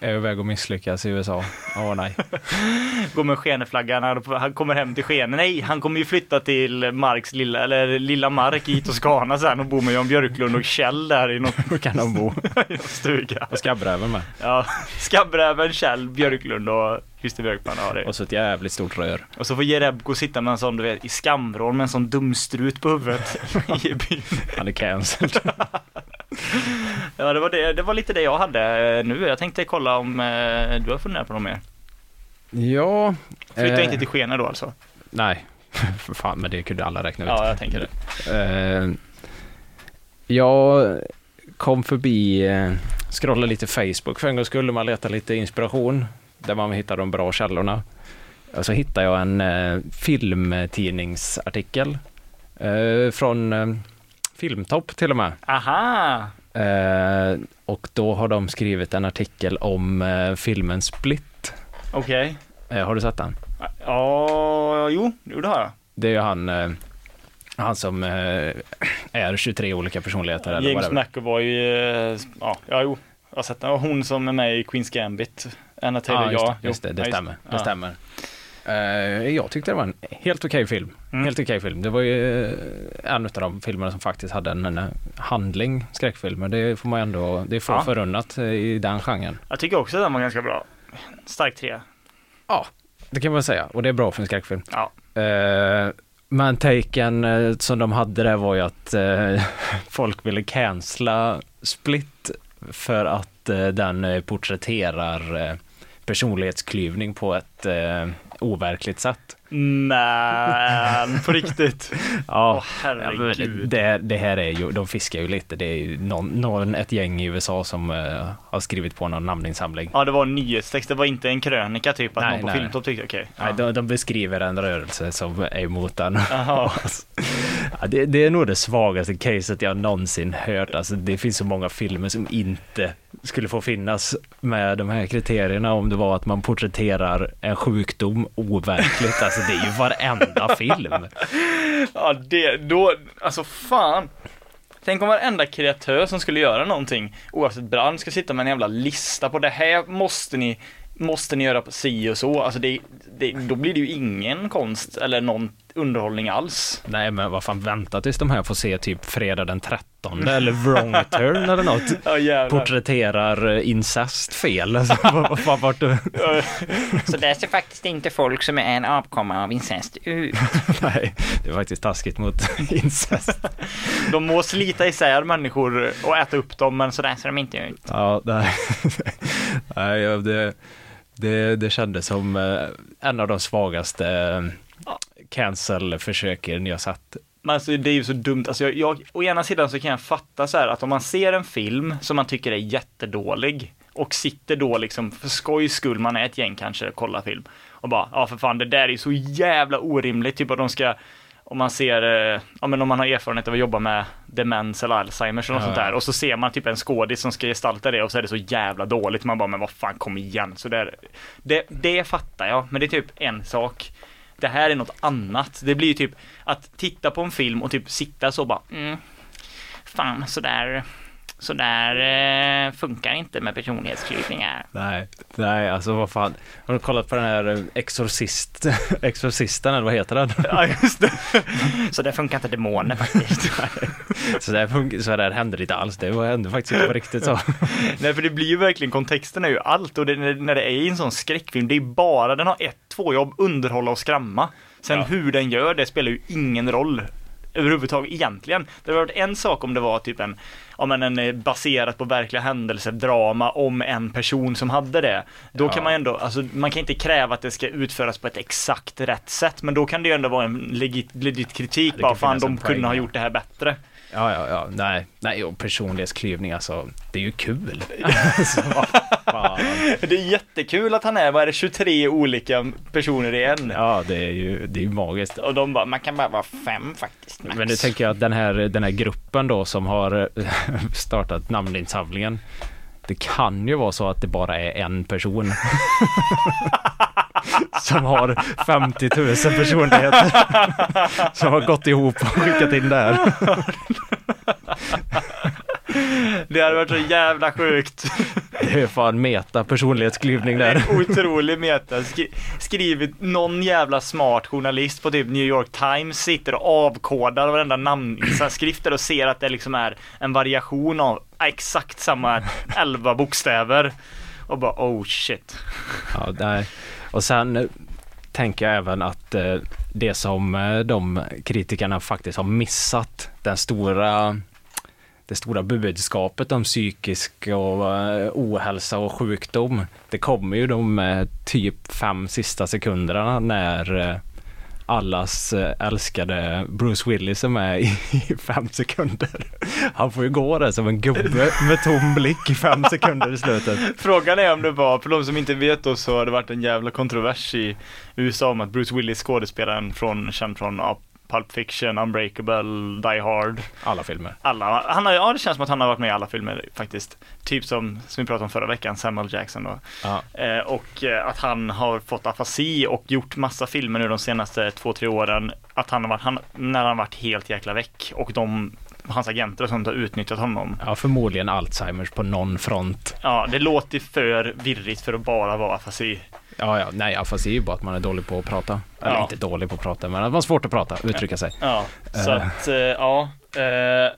Speaker 3: är på väg att misslyckas i USA. Åh nej.
Speaker 2: går med Skeneflaggan, han- kommer hem till Skene. Nej, han kommer ju flytta till Marks lilla, eller lilla Mark i Toscana sen och bo med Jan Björklund och Kjell där i någon,
Speaker 3: Då kan de bo.
Speaker 2: stuga.
Speaker 3: Och skabbräven med.
Speaker 2: Ja, Skabbräven, Kjell, Björklund och Christer Björkman har det.
Speaker 3: Och så ett jävligt stort rör.
Speaker 2: Och så får Jerebko sitta med en sån, du vet, i skamvrån med en sån dumstrut på huvudet i byn.
Speaker 3: Han är cancelled.
Speaker 2: Ja, det var, det, det var lite det jag hade eh, nu. Jag tänkte kolla om eh, du har funderat på något mer.
Speaker 3: Ja.
Speaker 2: Flytta
Speaker 3: eh,
Speaker 2: inte till Skene då alltså?
Speaker 3: Nej. För fan, men det kunde alla räkna ut.
Speaker 2: Ja, jag tänker det.
Speaker 3: Eh, jag kom förbi, eh, scrollade lite Facebook för en gång skulle man leta lite inspiration där man hittar de bra källorna. Och så hittade jag en eh, filmtidningsartikel eh, från eh, Filmtopp till och med.
Speaker 2: Aha!
Speaker 3: Eh, och då har de skrivit en artikel om eh, filmen Split.
Speaker 2: Okej.
Speaker 3: Eh, har du sett den?
Speaker 2: Ja, jo, jo det har jag.
Speaker 3: Det är ju han, eh, han som eh, är 23 olika personligheter eller
Speaker 2: James. McAvoy, eh, ja, ja, jo. Jag har sett den. Och hon som är med i Queens Gambit. Anna Taylor,
Speaker 3: Ja, just det, just det, det
Speaker 2: ja,
Speaker 3: stämmer. Det
Speaker 2: ja.
Speaker 3: stämmer. Eh, jag tyckte det var en helt okej film.
Speaker 2: Mm.
Speaker 3: Helt okej film. Det var ju eh, en av de filmerna som faktiskt hade en, en handling, skräckfilmer. Det får man ändå, det är få
Speaker 2: Ja.
Speaker 3: förunnat eh, i den genren.
Speaker 2: Jag tycker också att den var ganska bra. Stark tre.
Speaker 3: Det kan man säga, och det är bra för en skräckfilm.
Speaker 2: Ja.
Speaker 3: Eh, men taken eh, som de hade där var ju att eh, folk ville cancella Split för att eh, den eh, porträtterar eh, personlighetsklyvning på ett eh, overkligt sätt.
Speaker 2: Men på riktigt.
Speaker 3: Ja, Ja, men
Speaker 2: herregud.
Speaker 3: det, det här är ju, de fiskar ju lite. Det är ju någon, någon, ett gäng i USA som eh, har skrivit på någon namninsamling.
Speaker 2: Ja, det var en nyhetstext. Det var inte en krönika typ att
Speaker 3: Nej,
Speaker 2: någon på
Speaker 3: nej.
Speaker 2: Filmtopp tyckte okej.
Speaker 3: Nej, de, de beskriver en rörelse som är emot den.
Speaker 2: Jaha.
Speaker 3: Ja, det, det är nog det svagaste caset jag någonsin hört. Alltså, det finns så många filmer som inte skulle få finnas med de här kriterierna om det var att man porträtterar en sjukdom overkligt. Alltså det är ju varenda film.
Speaker 2: Ja, det, då, alltså fan. Tänk om varenda kreatör som skulle göra någonting, oavsett bransch, ska sitta med en jävla lista på det här måste ni, måste ni göra på si och så. Alltså det, det, då blir det ju ingen konst eller någon underhållning alls.
Speaker 3: Nej men vad fan, vänta tills de här får se typ fredag den 13 eller wrong turn eller något.
Speaker 2: Ja.
Speaker 3: Porträtterar eh, incest fel. Alltså, vad, vad?
Speaker 6: Så där ser faktiskt inte folk som är en avkomma av incest ut.
Speaker 3: Nej, det är faktiskt taskigt mot incest.
Speaker 2: De må slita isär människor och äta upp dem, men
Speaker 6: Så där ser de inte ut.
Speaker 3: Ja, nej. nej det, det, det kändes som eh, en av de svagaste eh, cancel-försöken jag sett.
Speaker 2: Men alltså det är ju så dumt, alltså jag, jag, å ena sidan så kan jag fatta så här att om man ser en film som man tycker är jättedålig och sitter då liksom för skojs skull, man är ett gäng kanske, kollar film och bara, ja för fan det där är ju så jävla orimligt, typ att de ska om man ser, eh, ja men om man har erfarenhet av att jobba med demens eller Alzheimers eller något
Speaker 3: Ja,
Speaker 2: sånt där och så ser man typ en skådis som ska gestalta det och så är det så jävla dåligt, man bara men vad fan kom igen, så där, det, det fattar jag, men det är typ en sak det här är något annat. Det blir ju typ att titta på en film och typ sitta så bara,
Speaker 6: Mm. Fan, så där, så där eh, funkar inte med personlighetsklyvningar.
Speaker 3: Nej, nej, alltså vad fan. Har du kollat på den här eh, Exorcist, Exorcisten eller vad heter den?
Speaker 2: ja just det.
Speaker 6: Så där funkar inte demoner faktiskt.
Speaker 3: Så där, fun- så där hände det inte alls. Det var hände faktiskt inte på riktigt så.
Speaker 2: Nej för det blir ju verkligen, kontexten är ju allt och det, när, det är i en sån skräckfilm, det är bara, den har ett, två jobb, underhålla och skrämma. Sen
Speaker 3: Ja.
Speaker 2: hur den gör, det spelar ju ingen roll överhuvudtaget egentligen. Det hade varit en sak om det var typ en, ja men en eh, baserat på verkliga händelser, drama om en person som hade det. Då
Speaker 3: Ja.
Speaker 2: kan man ju ändå, alltså man kan inte kräva att det ska utföras på ett exakt rätt sätt, men då kan det ju ändå vara en legit, legit kritik,
Speaker 3: det
Speaker 2: bara fan de kunde ha
Speaker 3: ja.
Speaker 2: gjort det här bättre.
Speaker 3: Ja, ja, ja. Nej, nej, och personlighetsklyvning alltså. Det är ju kul. alltså.
Speaker 2: Det är jättekul att han är, vad är det, 23 olika personer i en.
Speaker 3: Ja, det är ju, det är ju magiskt.
Speaker 2: Och de bara,
Speaker 6: Man kan bara vara fem faktiskt. Max.
Speaker 3: Men nu tänker jag att den här, den här gruppen då som har eh, startat namninsamlingen. Det kan ju vara så att det bara är en person. som har 50 000 personligheter. som har gått ihop och skickat in där.
Speaker 2: Det hade varit så jävla sjukt.
Speaker 3: Det är fan meta personlighetsklyvning där.
Speaker 2: Otrolig meta. Skri skrivit någon jävla smart journalist på typ New York Times sitter och avkodar varenda namnskrifter och ser att det liksom är en variation av exakt samma 11 bokstäver. Och bara oh shit.
Speaker 3: Ja, nej. Och sen eh, tänker jag även att eh, det som eh, de kritikerna faktiskt har missat, den stora det stora budskapet om psykisk och ohälsa och sjukdom. Det kommer ju de typ fem sista sekunderna när allas eh, älskade Bruce Willis som är i, fem sekunder. Han får ju gå där som en gubbe med tom blick i fem sekunder i slutet.
Speaker 2: Frågan är om det var, för de som inte vet då så har det varit en jävla kontrovers i USA om att Bruce Willis skådespelaren från, känd från Pulp Fiction, Unbreakable, Die Hard.
Speaker 3: Alla filmer.
Speaker 2: Alla, han har, ja det känns som att han har varit med i alla filmer faktiskt. Typ som, som vi pratade om förra veckan, Samuel Jackson då. Eh, och eh, att han har fått afasi och gjort massa filmer nu de senaste två, tre åren. Att han har varit, han, när han har varit helt jäkla väck och de, hans agenter och sånt har utnyttjat honom.
Speaker 3: Ja, förmodligen Alzheimers på någon front.
Speaker 2: Ja, det låter för virrigt för att bara vara afasi.
Speaker 3: Ja, ja, nej, fast det är ju bara att man är dålig på att prata. Eller
Speaker 2: Ja.
Speaker 3: inte dålig på att prata, men att man har svårt att prata, uttrycka sig.
Speaker 2: Ja, så
Speaker 3: Eh.
Speaker 2: att, eh, ja. eh,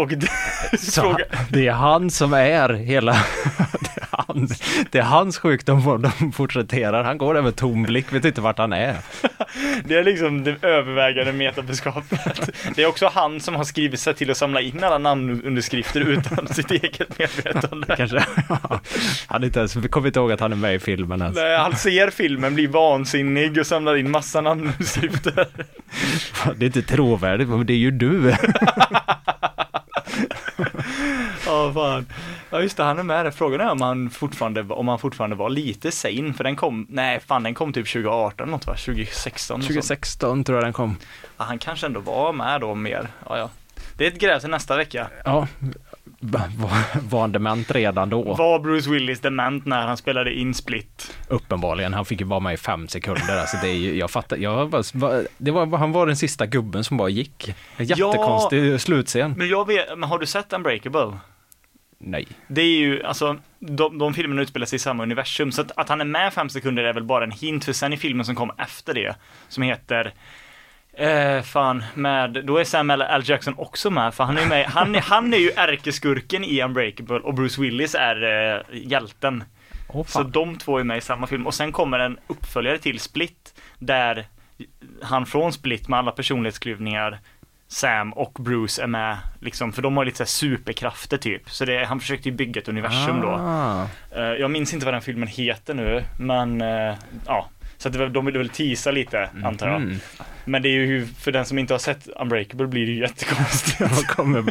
Speaker 2: och det,
Speaker 3: Så
Speaker 2: fråga,
Speaker 3: det är han som är hela... Det är, han, det är hans sjukdom de porträtterar. Han går där med tom blick, vet inte vart han är.
Speaker 2: det är liksom det övervägande metabudskapet. Det är också han som har skrivit sig till att samla in alla namnunderskrifter utan sitt eget medvetande.
Speaker 3: Kanske. Han inte ens, inte ihåg att han är med i filmen ens.
Speaker 2: Nej, Han ser filmen, blir vansinnig och samlar in massa namnunderskrifter.
Speaker 3: Det är inte trovärdigt, men det är ju du.
Speaker 2: Ja, fan. Ja, just det, han är med där. Frågan är om han fortfarande, om han fortfarande var lite sane, för den kom, nej fan den kom typ 2018 något va? 2016? något sånt.
Speaker 3: 2016 tror jag den kom.
Speaker 2: Ja, han kanske ändå var med då mer. Ja, ja. Det är ett gräv till nästa vecka.
Speaker 3: Ja, va- va- var han dement redan då?
Speaker 2: Var Bruce Willis dement när han spelade in Split?
Speaker 3: Uppenbarligen, han fick ju vara med i fem sekunder. Alltså det är ju, jag fattar, jag bara, va- det var, han var den sista gubben som bara gick. En jättekonstig slutscen.
Speaker 2: Men jag vet, men har du sett Unbreakable?
Speaker 3: Nej.
Speaker 2: Det är ju, alltså, de, de filmerna utspelar sig i samma universum, så att, att han är med fem sekunder är väl bara en hint, för sen i filmen som kom efter det, som heter Eh, fan, med, då är Samuel L. Jackson också med, för han är med, han är, han är ju ärkeskurken i Unbreakable och Bruce Willis är eh, hjälten.
Speaker 3: Åh,
Speaker 2: Så de två är med i samma film och sen kommer en uppföljare till Split där han från Split med alla personlighetsklyvningar Sam och Bruce är med, liksom, för de har lite så här superkrafter typ. Så det, han försökte ju bygga ett universum då.
Speaker 3: Ah.
Speaker 2: Eh, jag minns inte vad den filmen heter nu, men eh, ja. Så att det, de ville väl teasa lite, antar jag.
Speaker 3: Mm.
Speaker 2: Men det är ju, för den som inte har sett Unbreakable blir det ju jättekonstigt.
Speaker 3: Då kommer,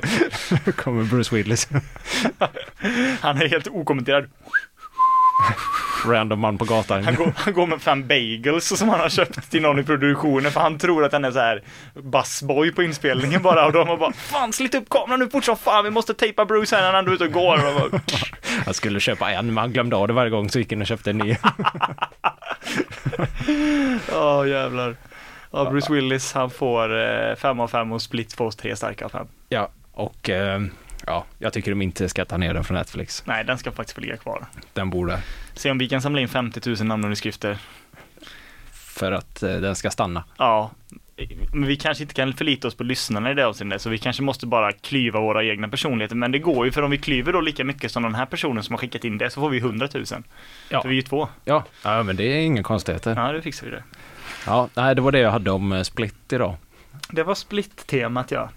Speaker 3: kommer Bruce Willis,
Speaker 2: Han är helt okommenterad.
Speaker 3: random man på gatan.
Speaker 2: Han går, han går med fem bagels som han har köpt till någon i produktionen för han tror att han är så här bassboy på inspelningen bara och de har bara Fan slit upp kameran nu fort som fan vi måste tejpa Bruce här när han är ute och går. Och bara,
Speaker 3: Han skulle köpa en, men han glömde av det varje gång så gick han och köpte en ny.
Speaker 2: Åh jävlar. Ja, Bruce Willis han får eh, fem av fem och Split får tre starka av fem.
Speaker 3: Ja, och eh, ja, jag tycker de inte ska ta ner den från Netflix.
Speaker 2: Nej, den ska faktiskt få ligga kvar.
Speaker 3: Den borde,
Speaker 2: Se om vi kan samla in 50 000 namnunderskrifter.
Speaker 3: för att eh, den ska stanna.
Speaker 2: Ja, men vi kanske inte kan förlita oss på lyssnarna i det avseendet, så vi kanske måste bara klyva våra egna personligheter. Men det går ju, för om vi klyver då lika mycket som den här personen som har skickat in det, så får vi 100 000.
Speaker 3: Ja.
Speaker 2: För vi är ju två.
Speaker 3: Ja, ja men det är inga konstigheter.
Speaker 2: Ja, det fixar vi det.
Speaker 3: Ja, nej, det var det jag hade om eh, Split idag.
Speaker 2: Det var split-temat ja.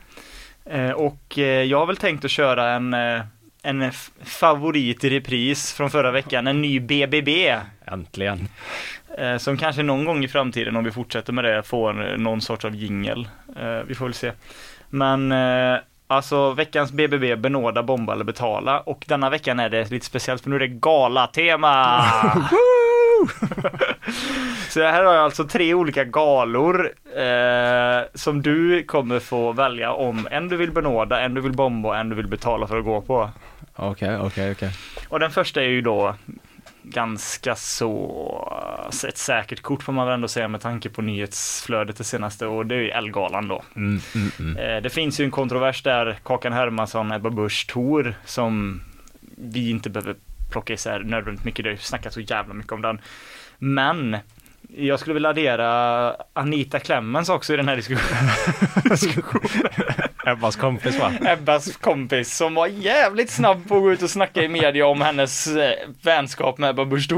Speaker 2: Eh, och eh, jag har väl tänkt att köra en, eh, en favorit i repris från förra veckan, en ny BBB.
Speaker 3: Äntligen.
Speaker 2: Eh, som kanske någon gång i framtiden, om vi fortsätter med det, får någon sorts av jingel. Eh, vi får väl se. Men eh, alltså veckans BBB, benåda, bomba eller betala. Och denna veckan är det lite speciellt för nu är det galatema! Så här har jag alltså tre olika galor eh, som du kommer få välja om en du vill benåda, en du vill bomba och en du vill betala för att gå på.
Speaker 3: Okej, okej, okej.
Speaker 2: Och den första är ju då ganska så ett säkert kort får man väl ändå säga med tanke på nyhetsflödet det senaste och det är ju Elgalan då.
Speaker 3: Mm, mm, mm.
Speaker 2: Eh, Det finns ju en kontrovers där Kakan Hermansson, Ebba Busch Thor som vi inte behöver plocka isär nödvändigt mycket, det har ju snackats så jävla mycket om den. Men jag skulle vilja addera Anita Clemens också i den här diskussionen.
Speaker 3: Ebbas kompis va?
Speaker 2: Ebbas kompis som var jävligt snabb på att gå ut och snacka i media om hennes eh, vänskap med Ebba Busch.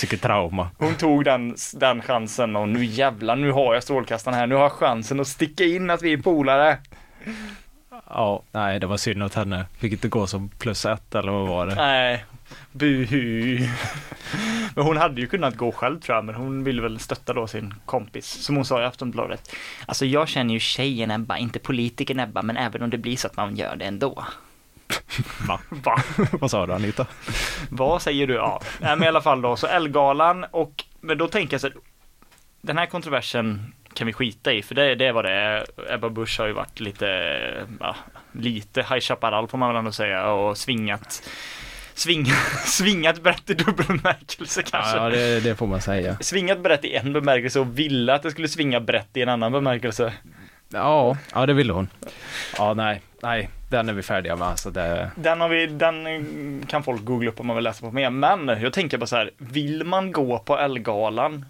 Speaker 3: Vilket trauma.
Speaker 2: Hon tog den, den chansen och nu jävlar, nu har jag strålkastaren här, nu har jag chansen att sticka in att vi är polare.
Speaker 3: Ja, nej, det var synd åt henne. Fick inte gå som plus ett eller vad var det?
Speaker 2: Nej, buhu. Men hon hade ju kunnat gå själv tror jag, men hon ville väl stötta då sin kompis, som hon sa i Aftonbladet. Alltså jag känner ju tjejen Ebba, inte politikern Ebba, men även om det blir så att man gör det ändå.
Speaker 3: Va?
Speaker 2: Va?
Speaker 3: vad sa du Anita?
Speaker 2: Vad säger du? Ja, Nej, men i alla fall då, så Elgalan och, men då tänker jag så att den här kontroversen kan vi skita i, för det, det var det är. Ebba Busch har ju varit lite, ja, lite High Chaparral får man väl ändå säga och svingat, svingat, svingat brett i dubbel bemärkelse kanske.
Speaker 3: Ja, det, det får man säga.
Speaker 2: Svingat brett i en bemärkelse och ville att det skulle svinga brett i en annan bemärkelse.
Speaker 3: Ja, ja det ville hon. Ja, nej, nej. Den är vi färdiga med. Så det,
Speaker 2: Den, har vi, den kan folk googla upp om man vill läsa på mer. Men jag tänker bara så här, vill man gå på Elgalan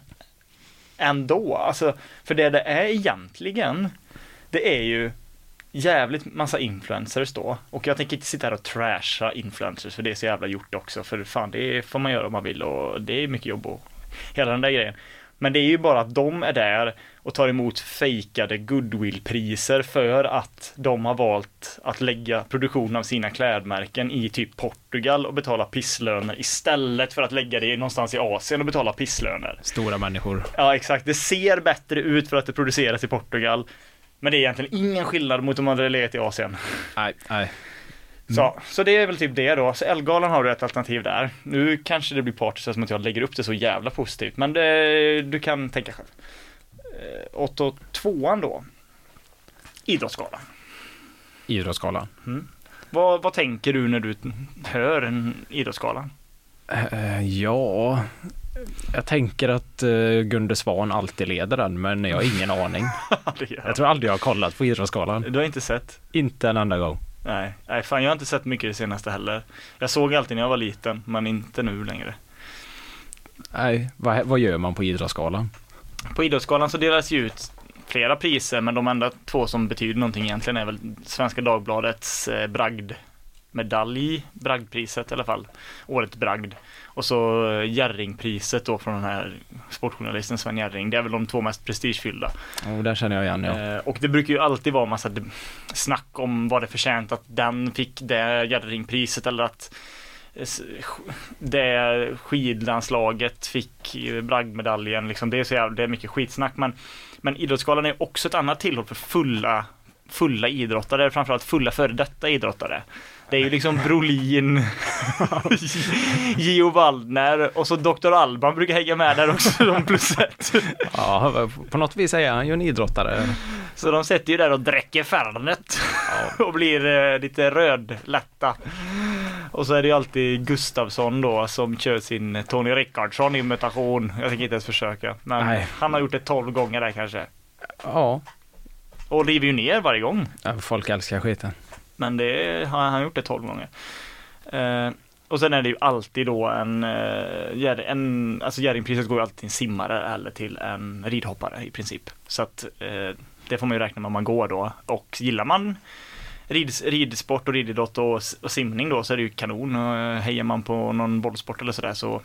Speaker 2: ändå? Alltså, för det det är egentligen, det är ju jävligt massa influencers då. Och jag tänker inte sitta här och trasha influencers för det är så jävla gjort också. För fan, det får man göra om man vill och det är mycket jobb och hela den där grejen. Men det är ju bara att de är där och tar emot fejkade goodwillpriser för att de har valt att lägga produktion av sina klädmärken i typ Portugal och betala pisslöner istället för att lägga det någonstans i Asien och betala pisslöner.
Speaker 3: stora människor.
Speaker 2: Ja, exakt. Det ser bättre ut för att det produceras i Portugal. Men det är egentligen ingen skillnad mot om man hade legat i Asien.
Speaker 3: Nej, nej.
Speaker 2: Så, så det är väl typ det då. Så Elgalan har du ett alternativ där. Nu kanske det blir partiskt som att jag lägger upp det så jävla positivt, men det, du kan tänka själv. Eh, Och då tvåan då. Idrottsgalan.
Speaker 3: Idrottsgalan.
Speaker 2: Vad, vad tänker du när du hör en idrottsgala?
Speaker 3: Eh, ja, jag tänker att uh, Gunde Svan alltid leder den, men jag har ingen aning. Jag tror aldrig jag har kollat på Idrottsgalan.
Speaker 2: Du har inte sett?
Speaker 3: Inte en enda gång.
Speaker 2: Nej, nej fan jag har inte sett mycket det senaste heller. Jag såg alltid när jag var liten, men inte nu längre.
Speaker 3: Nej, vad, vad gör man på Idrottsgalan?
Speaker 2: På Idrottsgalan så delas ju ut flera priser, men de enda två som betyder någonting egentligen är väl Svenska Dagbladets eh, bragdmedalj, bragdpriset i alla fall, årets bragd. Och så Jerringpriset då från den här sportjournalisten Sven Jerring. Det är väl de två mest prestigefyllda.
Speaker 3: Oh, den känner jag igen, ja.
Speaker 2: Eh, och det brukar ju alltid vara massa snack om vad det förtjänt att den fick det Jerringpriset eller att eh, det skidlandslaget fick bragdmedaljen. Liksom. Det är så jävla, det är mycket skitsnack. Men, men Idrottsgalan är också ett annat tillhåll för fulla fulla idrottare, framförallt fulla före detta idrottare. Det är ju liksom Brolin, Gio Waldner och så Dr. Alban brukar hänga med där också, de plus ett.
Speaker 3: ja. På något vis är han ju en idrottare.
Speaker 2: Så de sätter ju där och dräcker Fernet och blir eh, lite rödlätta. Och så är det ju alltid Gustavsson då som kör sin Tony Rickardsson imitation. Jag tänker inte ens försöka. Men
Speaker 3: Nej.
Speaker 2: han har gjort det 12 gånger där kanske.
Speaker 3: Ja,
Speaker 2: Och river ju ner varje gång.
Speaker 3: folk älskar skiten.
Speaker 2: Men det har han gjort det 12 gånger. Eh, och sen är det ju alltid då en, eh, en alltså Jerringpriset går ju alltid till en simmare eller till en ridhoppare i princip. Så att eh, det får man ju räkna med om man går då. Och gillar man rid, ridsport och rididrott och, och simning då så är det ju kanon. Och eh, hejar man på någon bollsport eller sådär så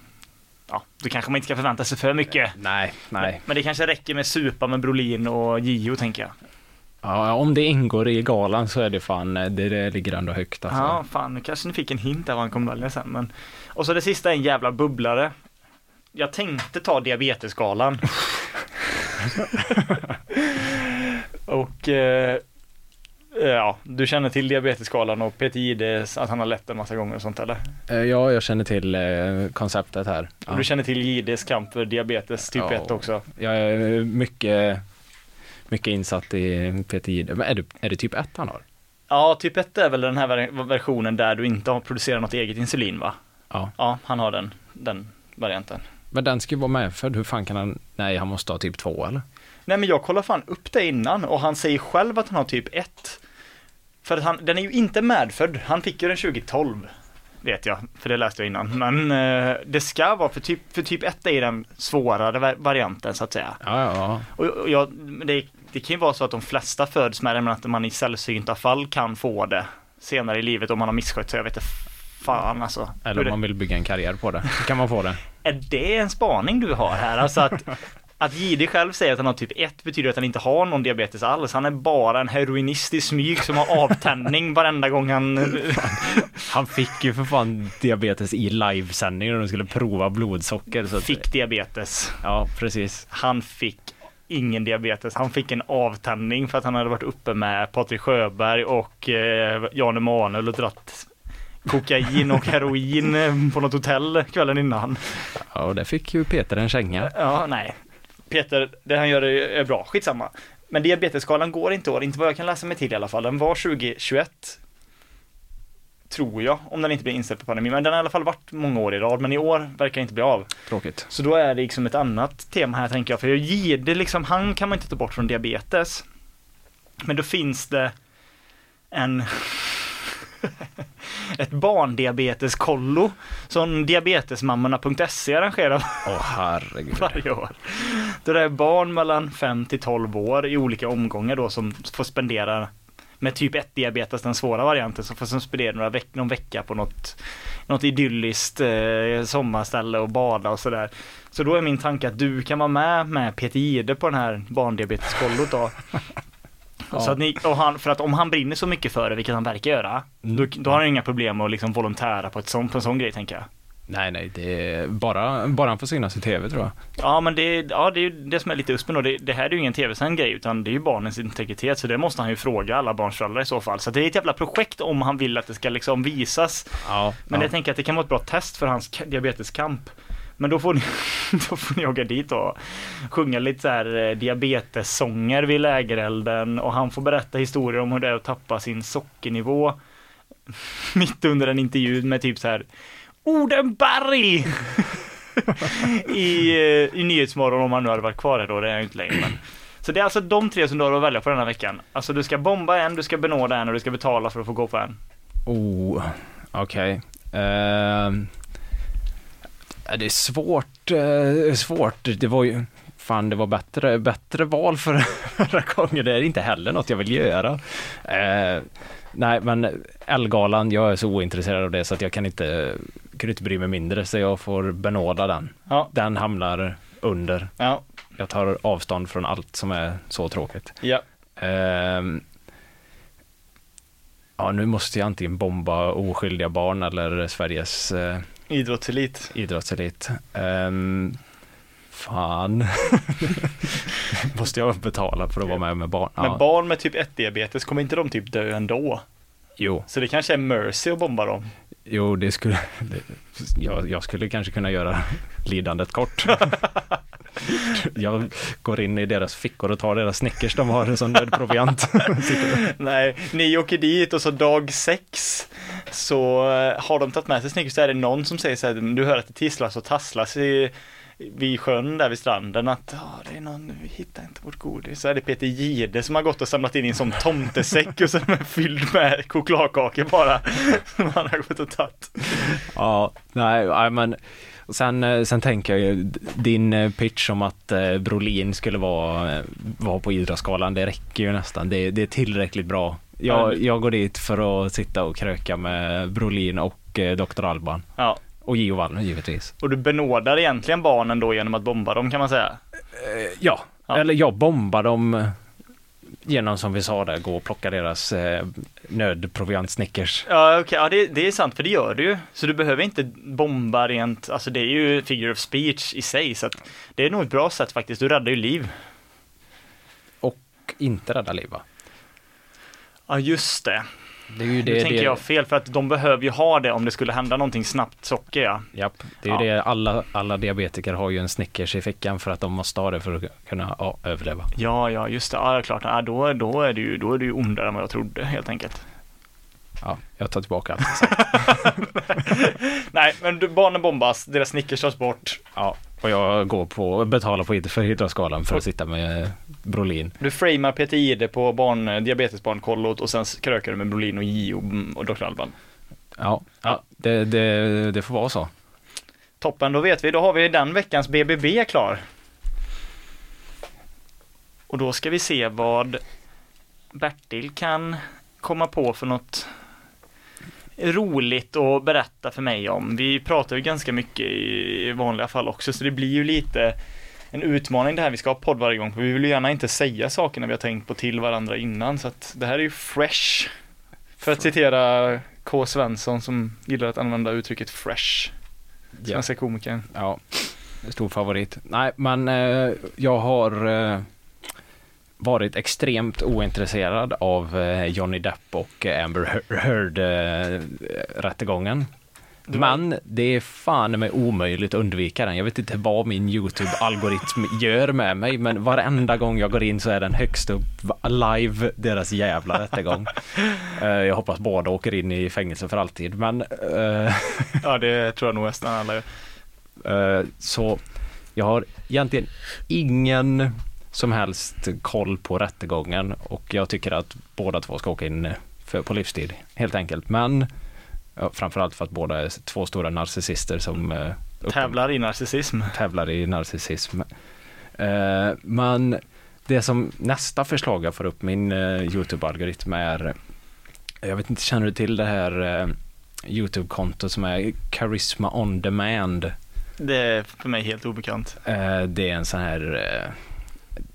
Speaker 2: ja, då kanske man inte ska förvänta sig för mycket.
Speaker 3: Nej, nej.
Speaker 2: Men det kanske räcker med supa med Brolin och Gio tänker jag.
Speaker 3: Ja, om det ingår i galan så är det fan, det, det ligger ändå högt alltså.
Speaker 2: Ja, fan, nu kanske ni fick en hint där vad han kommer välja sen. Men... Och så det sista är en jävla bubblare. Jag tänkte ta diabetesgalan. och eh, ja, du känner till diabetesgalan och Peter Jihdes, att han har lett en massa gånger och sånt eller?
Speaker 3: Eh, Ja, jag känner till eh, konceptet här. Ja.
Speaker 2: Och du känner till Jihdes kamp för diabetes typ
Speaker 3: Ja.
Speaker 2: 1 också?
Speaker 3: Jag är mycket, mycket insatt i Peter Jihde. Men är det, är det typ ett han har?
Speaker 2: Ja, typ 1 är väl den här ver- versionen där du inte har producerat något eget insulin va?
Speaker 3: Ja.
Speaker 2: Ja, han har den, den varianten.
Speaker 3: Men den ska ju vara medfödd. Hur fan kan han? Nej, han måste ha typ två eller?
Speaker 2: Nej men jag kollar fan upp det innan och han säger själv att han har typ 1. För att han, den är ju inte medfödd, han fick ju den 2012. Vet jag, för det läste jag innan. Men eh, det ska vara, för typ, för typ 1 är den svårare va- varianten så att säga.
Speaker 3: Ja, ja, ja.
Speaker 2: Och, och jag, det, det kan ju vara så att de flesta föds med det, men att man i sällsynta fall kan få det senare i livet om man har misskött sig. Jag vet inte fan alltså.
Speaker 3: Eller om man vill bygga en karriär på det. Då kan man få det.
Speaker 2: är det en spaning du har här? Alltså att, att Jihde själv säger att han har typ 1 betyder att han inte har någon diabetes alls. Han är bara en heroinist i smyg som har avtändning varenda gång han...
Speaker 3: Han fick ju för fan diabetes i livesändning när de skulle prova blodsocker. Så att,
Speaker 2: fick diabetes.
Speaker 3: Ja, precis.
Speaker 2: Han fick ingen diabetes. Han fick en avtändning för att han hade varit uppe med Patrik Sjöberg och eh, Jan Emanuel och dratt kokain och heroin eh, på något hotell kvällen innan.
Speaker 3: Ja, och där fick ju Peter en känga.
Speaker 2: Ja, nej. Peter, det han gör är, bra. Skitsamma. Men diabetesskalan går inte år, inte vad jag kan läsa mig till i alla fall. Den var 2021. Tror jag, om den inte blir inställd på pandemin. Men den har i alla fall varit många år i rad, men i år verkar inte bli av.
Speaker 3: Tråkigt.
Speaker 2: Så då är det liksom ett annat tema här tänker jag. För Gide, liksom, han kan man inte ta bort från diabetes. Men då finns det en ett barndiabeteskollo som diabetesmammorna.se arrangerar
Speaker 3: herregud.
Speaker 2: varje år. Då det är barn mellan 5 till 12 år i olika omgångar då som får spendera med typ 1 diabetes, den svåra varianten, så får de spendera några veck någon vecka på något, något idylliskt eh, sommarställe och bada och sådär. Så då är min tanke att du kan vara med med Peter Jihde på den här barndiabeteskollot då. Så att ni, han, för att om han brinner så mycket för det, vilket han verkar göra, då, då har han inga problem med att liksom volontära på, ett sånt, på en sån grej tänker jag.
Speaker 3: Nej, nej, det är bara, bara han får synas i tv tror jag.
Speaker 2: Ja men det, ja, det är ju det som är lite uspen då. Det, det här är ju ingen tv-sänd grej utan det är ju barnens integritet så det måste han ju fråga alla barns föräldrar i så fall. Så det är ett jävla projekt om han vill att det ska liksom visas.
Speaker 3: Ja,
Speaker 2: Men
Speaker 3: ja.
Speaker 2: jag tänker att det kan vara ett bra test för hans diabeteskamp. Men då får ni, då får ni åka dit och sjunga lite så här eh, diabetessånger vid lägerelden och han får berätta historier om hur det är att tappa sin sockernivå mitt under en intervju med typ så här Odenberg! I, eh, I Nyhetsmorgon om han nu hade varit kvar här då, det är jag ju inte längre. Men. Så det är alltså de tre som du har att välja på den här veckan. Alltså du ska bomba en, du ska benåda en och du ska betala för att få gå på en.
Speaker 3: Oh, okej. Ehm, ja, det är svårt, eh, svårt. Det var ju, fan det var bättre, bättre val för förra gången. Det är inte heller något jag vill göra. Eh, nej, men Elgalan, jag är så ointresserad av det så att jag kan inte, kan inte bry mig mindre så jag får benåda den.
Speaker 2: Ja,
Speaker 3: Den hamnar under.
Speaker 2: ja,
Speaker 3: Jag tar avstånd från allt som är så tråkigt.
Speaker 2: ja.
Speaker 3: Ehm, ja, nu måste jag antingen bomba oskyldiga barn eller Sveriges eh,
Speaker 2: Idrottselit.
Speaker 3: idrottselit. Ehm, fan. måste jag betala för att vara med med barn?
Speaker 2: Men
Speaker 3: Ja,
Speaker 2: barn med typ 1-diabetes, kommer inte de typ dö ändå?
Speaker 3: jo,
Speaker 2: Så det kanske är mercy att bomba dem.
Speaker 3: jo, det skulle, det, jag, jag skulle kanske kunna göra lidandet kort. jag går in i deras fickor och tar deras Snickers de har som nödproviant.
Speaker 2: Nej, ni åker dit och så dag sex så eh, har de tagit med sig Snickers så är det någon som säger så här, du hör att det tisslas och tasslas i vid sjön där vid stranden att ja, det är någon, vi hittar inte vårt godis. Så är det Peter Gide som har gått och samlat in i en sån tomtesäck och sen är fylld med chokladkakor bara. Som han har gått och tagit.
Speaker 3: Ja, nej, men sen, eh, sen tänker jag ju, din eh, pitch om att eh, Brolin skulle vara, vara på Idrottsgalan, det räcker ju nästan. Det, det är tillräckligt bra. Jag, jag går dit för att sitta och kröka med Brolin och Dr. Alban.
Speaker 2: Ja,
Speaker 3: Och Gio Wallner givetvis.
Speaker 2: och du benådar egentligen barnen då genom att bomba dem kan man säga.
Speaker 3: Ja,
Speaker 2: Ja.
Speaker 3: eller jag bombar dem eh, genom som vi sa där, gå och plocka deras eh, nödproviant Snickers.
Speaker 2: Ja, okej, ja det, det är sant för det gör du ju. Så du behöver inte bomba rent, alltså det är ju figure of speech i sig så att det är nog ett bra sätt faktiskt, du räddar ju liv.
Speaker 3: Och inte rädda liv va?
Speaker 2: Ja just det,
Speaker 3: Det är ju
Speaker 2: nu
Speaker 3: det,
Speaker 2: tänker
Speaker 3: det,
Speaker 2: jag fel för att de behöver ju ha det om det skulle hända någonting snabbt socker ja.
Speaker 3: Japp, det är ju
Speaker 2: Ja.
Speaker 3: det. Alla, alla diabetiker har ju en Snickers i fickan för att de måste ha det för att kunna ja, överleva.
Speaker 2: Ja, ja just det, ja klart, ja, då, då, är det ju, då är det ju ondare än vad jag trodde helt enkelt.
Speaker 3: Ja, jag tar tillbaka allt.
Speaker 2: Nej, men du, barnen bombas, deras Snickers tas bort.
Speaker 3: Ja, och jag går på betalar på för för att sitta med Brolin.
Speaker 2: Du framar Peter Jihde på barn, diabetesbarnkollot och sen krökar du med Brolin och Gio och Dr. Alban.
Speaker 3: Ja, ja det, det, det får vara så.
Speaker 2: Toppen, då vet vi. Då har vi den veckans BBB klar. Och då ska vi se vad Bertil kan komma på för något roligt att berätta för mig om. Vi pratar ju ganska mycket i vanliga fall också, så det blir ju lite en utmaning det här. Vi ska ha podd varje gång, för vi vill ju gärna inte säga sakerna vi har tänkt på till varandra innan, så att det här är ju fresh. För att citera K. Svensson som gillar att använda uttrycket fresh. Svenska komikern.
Speaker 3: ja stor favorit. Nej, men eh, jag har eh, varit extremt ointresserad av eh, Johnny Depp och eh, Amber Heard-rättegången.
Speaker 2: Var-
Speaker 3: Men det är fan med omöjligt att undvika den. Jag vet inte vad min YouTube-algoritm gör med mig, men varenda gång jag går in så är den högst upp live, deras jävla rättegång. Eh, Jag hoppas båda åker in i fängelse för alltid, men eh,
Speaker 2: Ja, det tror jag nog nästan alla gör.
Speaker 3: Eh, Så jag har egentligen ingen som helst koll på rättegången och jag tycker att båda två ska åka in för, på livstid helt enkelt. Men Ja, framförallt för att båda är två stora narcissister som eh, uppen-
Speaker 2: Tävlar i narcissism.
Speaker 3: tävlar i narcissism. Eh, men det som nästa förslag jag får upp min eh, YouTube-algoritm är, jag vet inte, känner du till det här eh, YouTube-konto som är Charisma on demand?
Speaker 2: Det är för mig helt obekant.
Speaker 3: Eh, det är en sån här eh,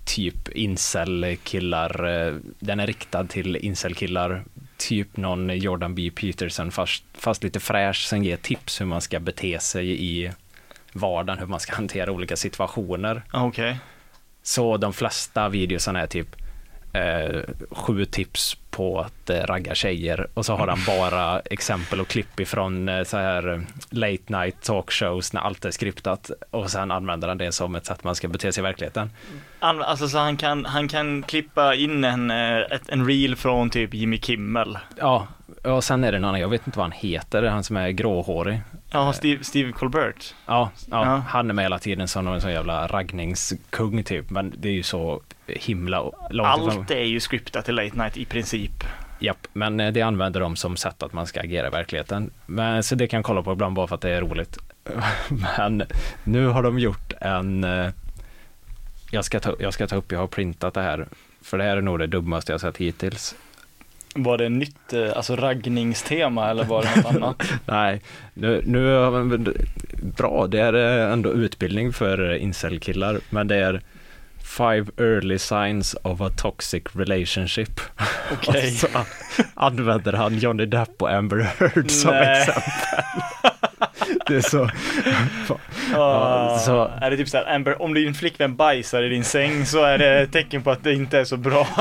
Speaker 3: typ incel-killar, eh, den är riktad till incel-killar, typ någon Jordan B. Peterson fast, fast lite fräsch som ger tips hur man ska bete sig i vardagen, hur man ska hantera olika situationer.
Speaker 2: Ah, Okej.
Speaker 3: Så de flesta videosarna är typ eh, sju tips på att eh, ragga tjejer och så har han bara exempel och klipp ifrån eh, så här late night talkshows när allt är skriptat och sen använder han det som ett sätt man ska bete sig i verkligheten.
Speaker 2: Alltså så han kan, han kan klippa in en, eh, ett, en reel från typ Jimmy Kimmel.
Speaker 3: Ja, och sen är det en annan, jag vet inte vad han heter, han som är gråhårig.
Speaker 2: Ja, Steve, Steve Colbert.
Speaker 3: Ja, ja,
Speaker 2: Ja.
Speaker 3: han är med hela tiden som en sån jävla raggningskung typ, men det är ju så himla långt ifrån.
Speaker 2: Allt är ju scriptat till Late Night i princip.
Speaker 3: Japp, men eh, det använder de som sätt att man ska agera i verkligheten. Men, så det kan jag kolla på ibland bara för att det är roligt. Men nu har de gjort en... eh, Jag ska, ta, jag ska ta upp, jag har printat det här. För det här är nog det dummaste jag sett hittills.
Speaker 2: Var det nytt, eh, alltså raggningstema eller var det något annat?
Speaker 3: Nej, nu, nu bra, det är ändå utbildning för incel-killar, men det är Five early signs of a toxic relationship.
Speaker 2: Okej.
Speaker 3: Och så använder han Johnny Depp och Amber Heard som
Speaker 2: Nej.
Speaker 3: exempel. Det är så,
Speaker 2: Ja,
Speaker 3: så-
Speaker 2: Är det typ såhär, Amber, om din flickvän bajsar i din säng så är det tecken på att det inte är så bra.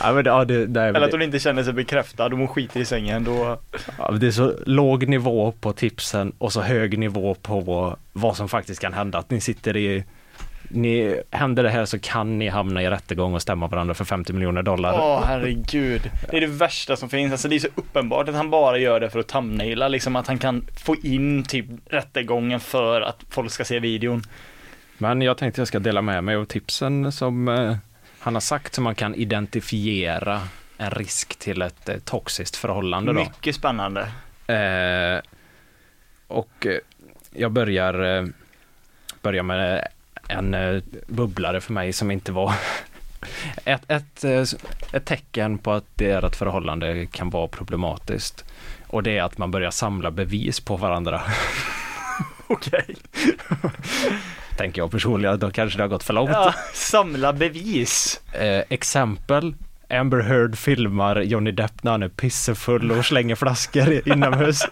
Speaker 3: ja, men, det- ja, det, nej, men
Speaker 2: Eller att
Speaker 3: det,
Speaker 2: hon inte känner sig bekräftad, om hon skiter i sängen då...
Speaker 3: ja, det är så låg nivå på tipsen och så hög nivå på vad som faktiskt kan hända. Att ni sitter i ni, händer det här så kan ni hamna i rättegång och stämma varandra för 50 miljoner dollar.
Speaker 2: Åh herregud. Det är det värsta som finns. Alltså det är så uppenbart att han bara gör det för att thumbnaila, liksom att han kan få in typ rättegången för att folk ska se videon.
Speaker 3: Men jag tänkte jag ska dela med mig av tipsen som eh, han har sagt så man kan identifiera en risk till ett eh, toxiskt förhållande. Då.
Speaker 2: Mycket spännande.
Speaker 3: Eh, och eh, jag börjar, börjar med en eh, bubblare för mig som inte var ett, ett, eh, ett tecken på att deras förhållande kan vara problematiskt. Och det är att man börjar samla bevis på varandra.
Speaker 2: Okej.
Speaker 3: Tänker jag personligen, då kanske det har gått för långt.
Speaker 2: Ja, samla bevis.
Speaker 3: Eh, exempel. Amber Heard filmar Johnny Depp när han är pissefull och slänger flaskor inomhus.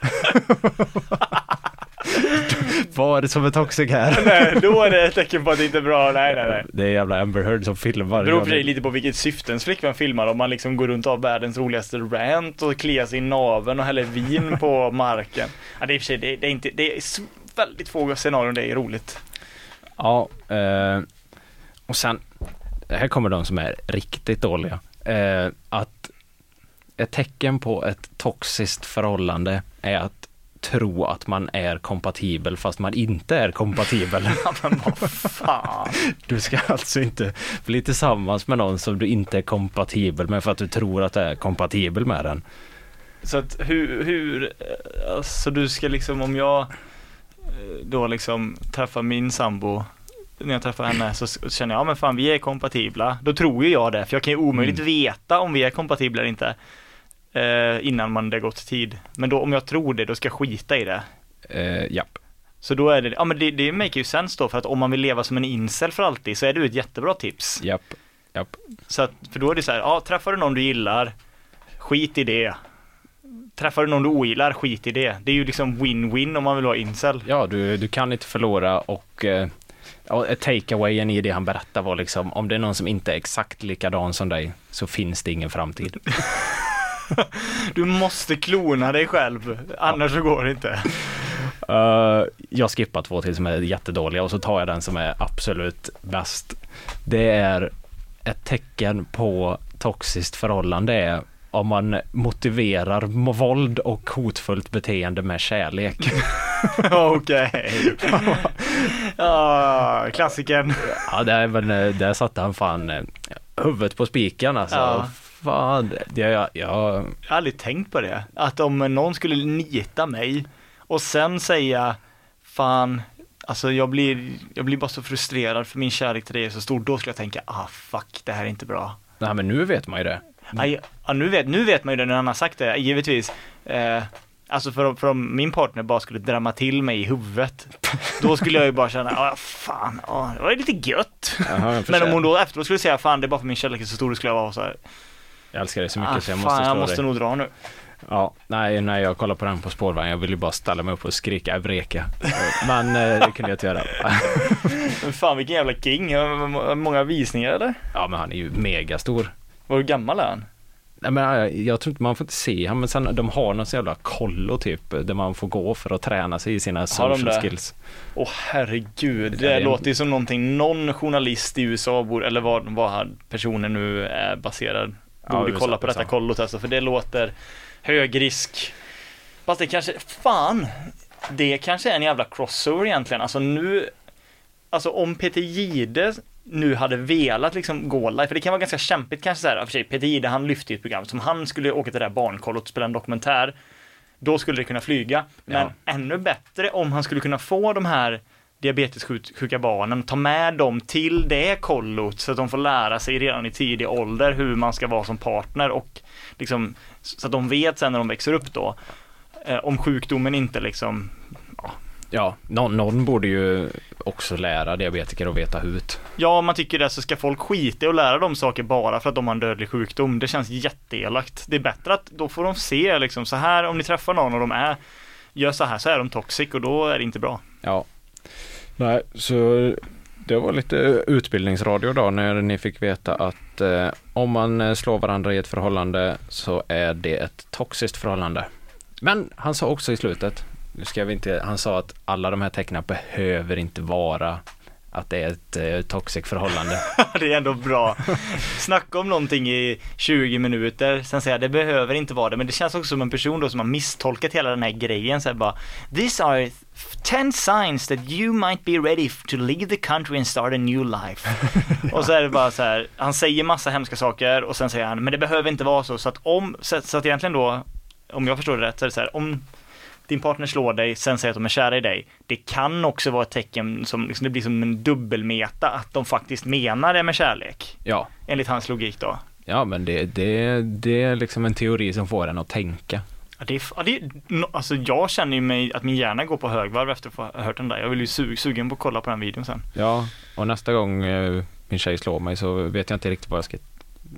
Speaker 3: Vad är det som är toxic här?
Speaker 2: Nej, då är det ett tecken på att det inte är bra. Nej, nej, nej.
Speaker 3: Det är jävla Amber Heard som filmar.
Speaker 2: Det beror för sig lite på vilket syfte ens flickvän filmar. Om man liksom går runt och har världens roligaste rant och kliar sig i naveln och häller vin på marken. Ja, det är i och för sig, det, det är inte, det är väldigt få scenarion det är roligt.
Speaker 3: Ja, eh, och sen, här kommer de som är riktigt dåliga. Eh, att ett tecken på ett toxiskt förhållande är att tro att man är kompatibel fast man inte är kompatibel.
Speaker 2: Men vad fan.
Speaker 3: Du ska alltså inte bli tillsammans med någon som du inte är kompatibel med för att du tror att du är kompatibel med den.
Speaker 2: Så att hur, hur, eh, alltså du ska liksom om jag eh, då liksom träffar min sambo när jag träffar henne så känner jag, ja men fan vi är kompatibla. Då tror ju jag det, för jag kan ju omöjligt
Speaker 3: Mm.
Speaker 2: veta om vi är kompatibla eller inte. Eh, innan man det gått tid. Men då om jag tror det, då ska jag skita i det.
Speaker 3: Eh, japp.
Speaker 2: Så då är det, ja men det, det make ju sense då för att om man vill leva som en incel för alltid så är du ett jättebra tips.
Speaker 3: Japp. Japp.
Speaker 2: Så att, för då är det så här, ja träffar du någon du gillar, skit i det. Träffar du någon du ogillar, skit i det. Det är ju liksom win-win om man vill vara incel.
Speaker 3: Ja, du, du kan inte förlora och eh, takeawayen i det han berättar var liksom om det är någon som inte är exakt likadan som dig så finns det ingen framtid.
Speaker 2: Du måste klona dig själv, annars så går det inte.
Speaker 3: Eh, jag skippar två till som är jättedåliga och så tar jag den som är absolut bäst. Det är ett tecken på toxiskt förhållande är om man motiverar mo- våld och hotfullt beteende med kärlek.
Speaker 2: Okej. Ja, klassikern.
Speaker 3: Ja, där, men, eh, där satte han fan eh, huvudet på spiken alltså.
Speaker 2: Ja.
Speaker 3: Vad? Jag, jag, jag,
Speaker 2: Jag har aldrig tänkt på det. Att om någon skulle nita mig och sen säga fan, alltså jag blir, jag blir bara så frustrerad för min kärlek till dig är så stor. Då skulle jag tänka, ah fuck, det här är inte bra.
Speaker 3: nej men nu vet man ju det.
Speaker 2: Aj, ja, nu, vet, nu vet man ju det när han har sagt det, givetvis. Eh, alltså för, för om min partner bara skulle drämma till mig i huvudet, då skulle jag ju bara känna, ah fan, ah, det var lite gött.
Speaker 3: Jaha,
Speaker 2: Men om hon då efteråt skulle säga, fan det är bara för min kärlek är så stor, då skulle jag vara så här,
Speaker 3: jag älskar dig så mycket
Speaker 2: ah,
Speaker 3: så jag
Speaker 2: fan
Speaker 3: måste slå
Speaker 2: jag måste
Speaker 3: dig.
Speaker 2: nog dra nu.
Speaker 3: Ja, nej, när jag kollade på den på spårvagnen, jag ville ju bara ställa mig upp och skrika Eureka. Men eh, det kunde jag inte göra.
Speaker 2: Men fan vilken jävla king, många visningar eller?
Speaker 3: Ja, men han är ju megastor.
Speaker 2: Hur gammal är han?
Speaker 3: Nej, men jag, jag tror inte man får inte se han, men sen de har någon sån jävla kollo typ, där man får gå för att träna sig i sina
Speaker 2: de
Speaker 3: social
Speaker 2: det?
Speaker 3: skills.
Speaker 2: Åh herregud, det,
Speaker 3: Det
Speaker 2: låter ju som någonting någon journalist i USA bor, eller var, var personen nu är baserad, borde
Speaker 3: USA,
Speaker 2: kolla på detta kollot alltså, för det låter hög risk. Fast det kanske, fan, det kanske är en jävla crossover egentligen, alltså nu, alltså om Peter Gide nu hade velat liksom gå live, för det kan vara ganska kämpigt kanske så här, för sig, Peter Gide han lyfte ju ett program, som han skulle åka till det där barnkollot och spela en dokumentär, då skulle det kunna flyga. Men
Speaker 3: Ja.
Speaker 2: ännu bättre om han skulle kunna få de här diabetessjuka barnen, ta med dem till det kollot så att de får lära sig redan i tidig ålder hur man ska vara som partner och liksom så att de vet sen när de växer upp då eh, om sjukdomen inte liksom
Speaker 3: Ja, någon, någon borde ju också lära diabetiker att veta hut.
Speaker 2: Ja, om man tycker det så ska folk skita i att lära dem saker bara för att de har en dödlig sjukdom. Det känns jätteelakt. Det är bättre att då får de se liksom så här om ni träffar någon och de är gör så här så är de toxic och då är det inte bra.
Speaker 3: Ja. Nej, så det var lite utbildningsradio då när ni fick veta att eh, om man eh, slår varandra i ett förhållande så är det ett toxiskt förhållande. Men han sa också i slutet, nu ska vi inte, han sa att alla de här tecknen behöver inte vara att det är ett eh, toxic förhållande.
Speaker 2: det är ändå bra. Snacka om någonting i 20 minuter, sen säga det behöver inte vara det, men det känns också som en person då som har misstolkat hela den här grejen så här bara These are 10 signs that you might be ready to leave the country and start a new life. och så är det bara så här, han säger massa hemska saker och sen säger han, men det behöver inte vara så, så att om, så, så att egentligen då, om jag förstår det rätt, så är det så här, om din partner slår dig, sen säger att de är kära i dig. Det kan också vara ett tecken som, liksom, det blir som en dubbelmeta, att de faktiskt menar det med kärlek.
Speaker 3: Ja,
Speaker 2: Enligt hans logik då.
Speaker 3: ja men det, det, det är liksom en teori som får en att tänka.
Speaker 2: Ja, det är, ja, det alltså jag känner ju mig att min hjärna går på högvarv efter att ha hört den där. Jag vill ju su, sugen på att kolla på den videon sen.
Speaker 3: Ja, och nästa gång eh, min tjej slår mig så vet jag inte riktigt jag ska,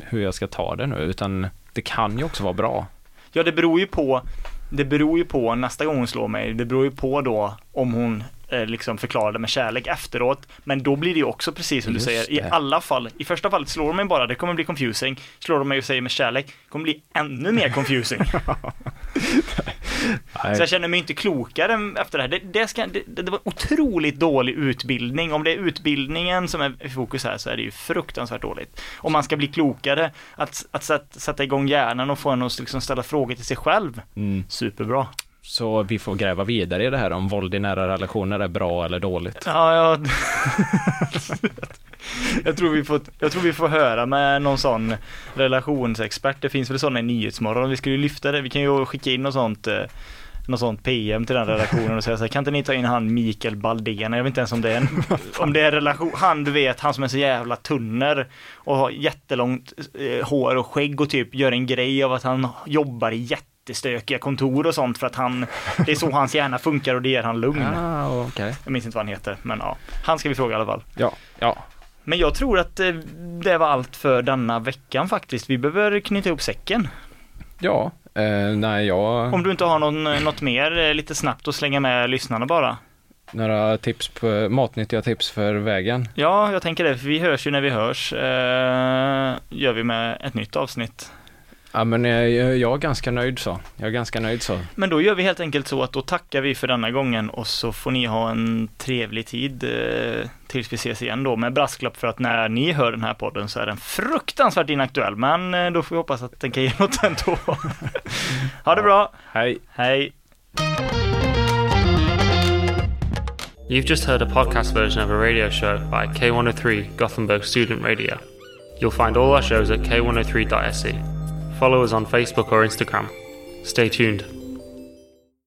Speaker 3: hur jag ska ta det nu, utan det kan ju också vara bra.
Speaker 2: Ja, det beror ju på, det beror ju på nästa gång hon slår mig. Det beror ju på då om hon liksom förklarar det med kärlek efteråt. Men då blir det ju också precis som
Speaker 3: Just
Speaker 2: du säger, i
Speaker 3: det.
Speaker 2: alla fall. I första fallet slår de mig bara, det kommer bli confusing. Slår de mig och säger med kärlek, det kommer bli ännu mer confusing. Så jag känner mig inte klokare efter det här. Det, det, ska, det, det var otroligt dålig utbildning. Om det är utbildningen som är i fokus här så är det ju fruktansvärt dåligt. Om man ska bli klokare, att, att sätta, sätta igång hjärnan och få en att liksom ställa frågor till sig själv.
Speaker 3: Mm.
Speaker 2: Superbra.
Speaker 3: Så vi får gräva vidare i det här om våld i nära relationer är bra eller dåligt.
Speaker 2: Ja, ja. jag, tror vi får, jag tror vi får höra med någon sån relationsexpert. Det finns väl sådana i Nyhetsmorgon. Vi skulle ju lyfta det. Vi kan ju skicka in något sånt eh, något sånt PM till den redaktionen och säga så här, kan inte ni ta in han Mikael Baldén? Jag vet inte ens om det är en, om det är relation, han du vet, han som är så jävla tunner och har jättelångt eh, hår och skägg och typ gör en grej av att han jobbar i jättestökiga kontor och sånt för att han, det är så hans hjärna funkar och det ger han lugn.
Speaker 3: Ah, okej.
Speaker 2: Jag minns inte vad han heter, men ja, han ska vi fråga i alla fall.
Speaker 3: Ja, ja.
Speaker 2: Men jag tror att eh, det var allt för denna veckan faktiskt. Vi behöver knyta ihop säcken.
Speaker 3: Ja, eh, nej jag...
Speaker 2: Om du inte har någon, något mer eh, lite snabbt att slänga med lyssnarna bara.
Speaker 3: Några tips på, matnyttiga tips för vägen?
Speaker 2: Ja, jag tänker det, för vi hörs ju när vi hörs. Eh, gör vi med ett nytt avsnitt.
Speaker 3: Ja men jag, jag är ganska nöjd så. Jag är ganska nöjd så.
Speaker 2: Men då gör vi helt enkelt så att då tackar vi för denna gången och så får ni ha en trevlig tid eh, tills vi ses igen då med brasklapp för att när ni hör den här podden så är den fruktansvärt inaktuell. Men eh, då får vi hoppas att den kan ge något ändå. ha det bra,
Speaker 3: Hej!
Speaker 2: hej!
Speaker 1: You've just heard a podcast version of a radio show by K103 Gothenburg Student Radio. You'll find all our shows at k103.se. follow us on Facebook or Instagram. Stay tuned.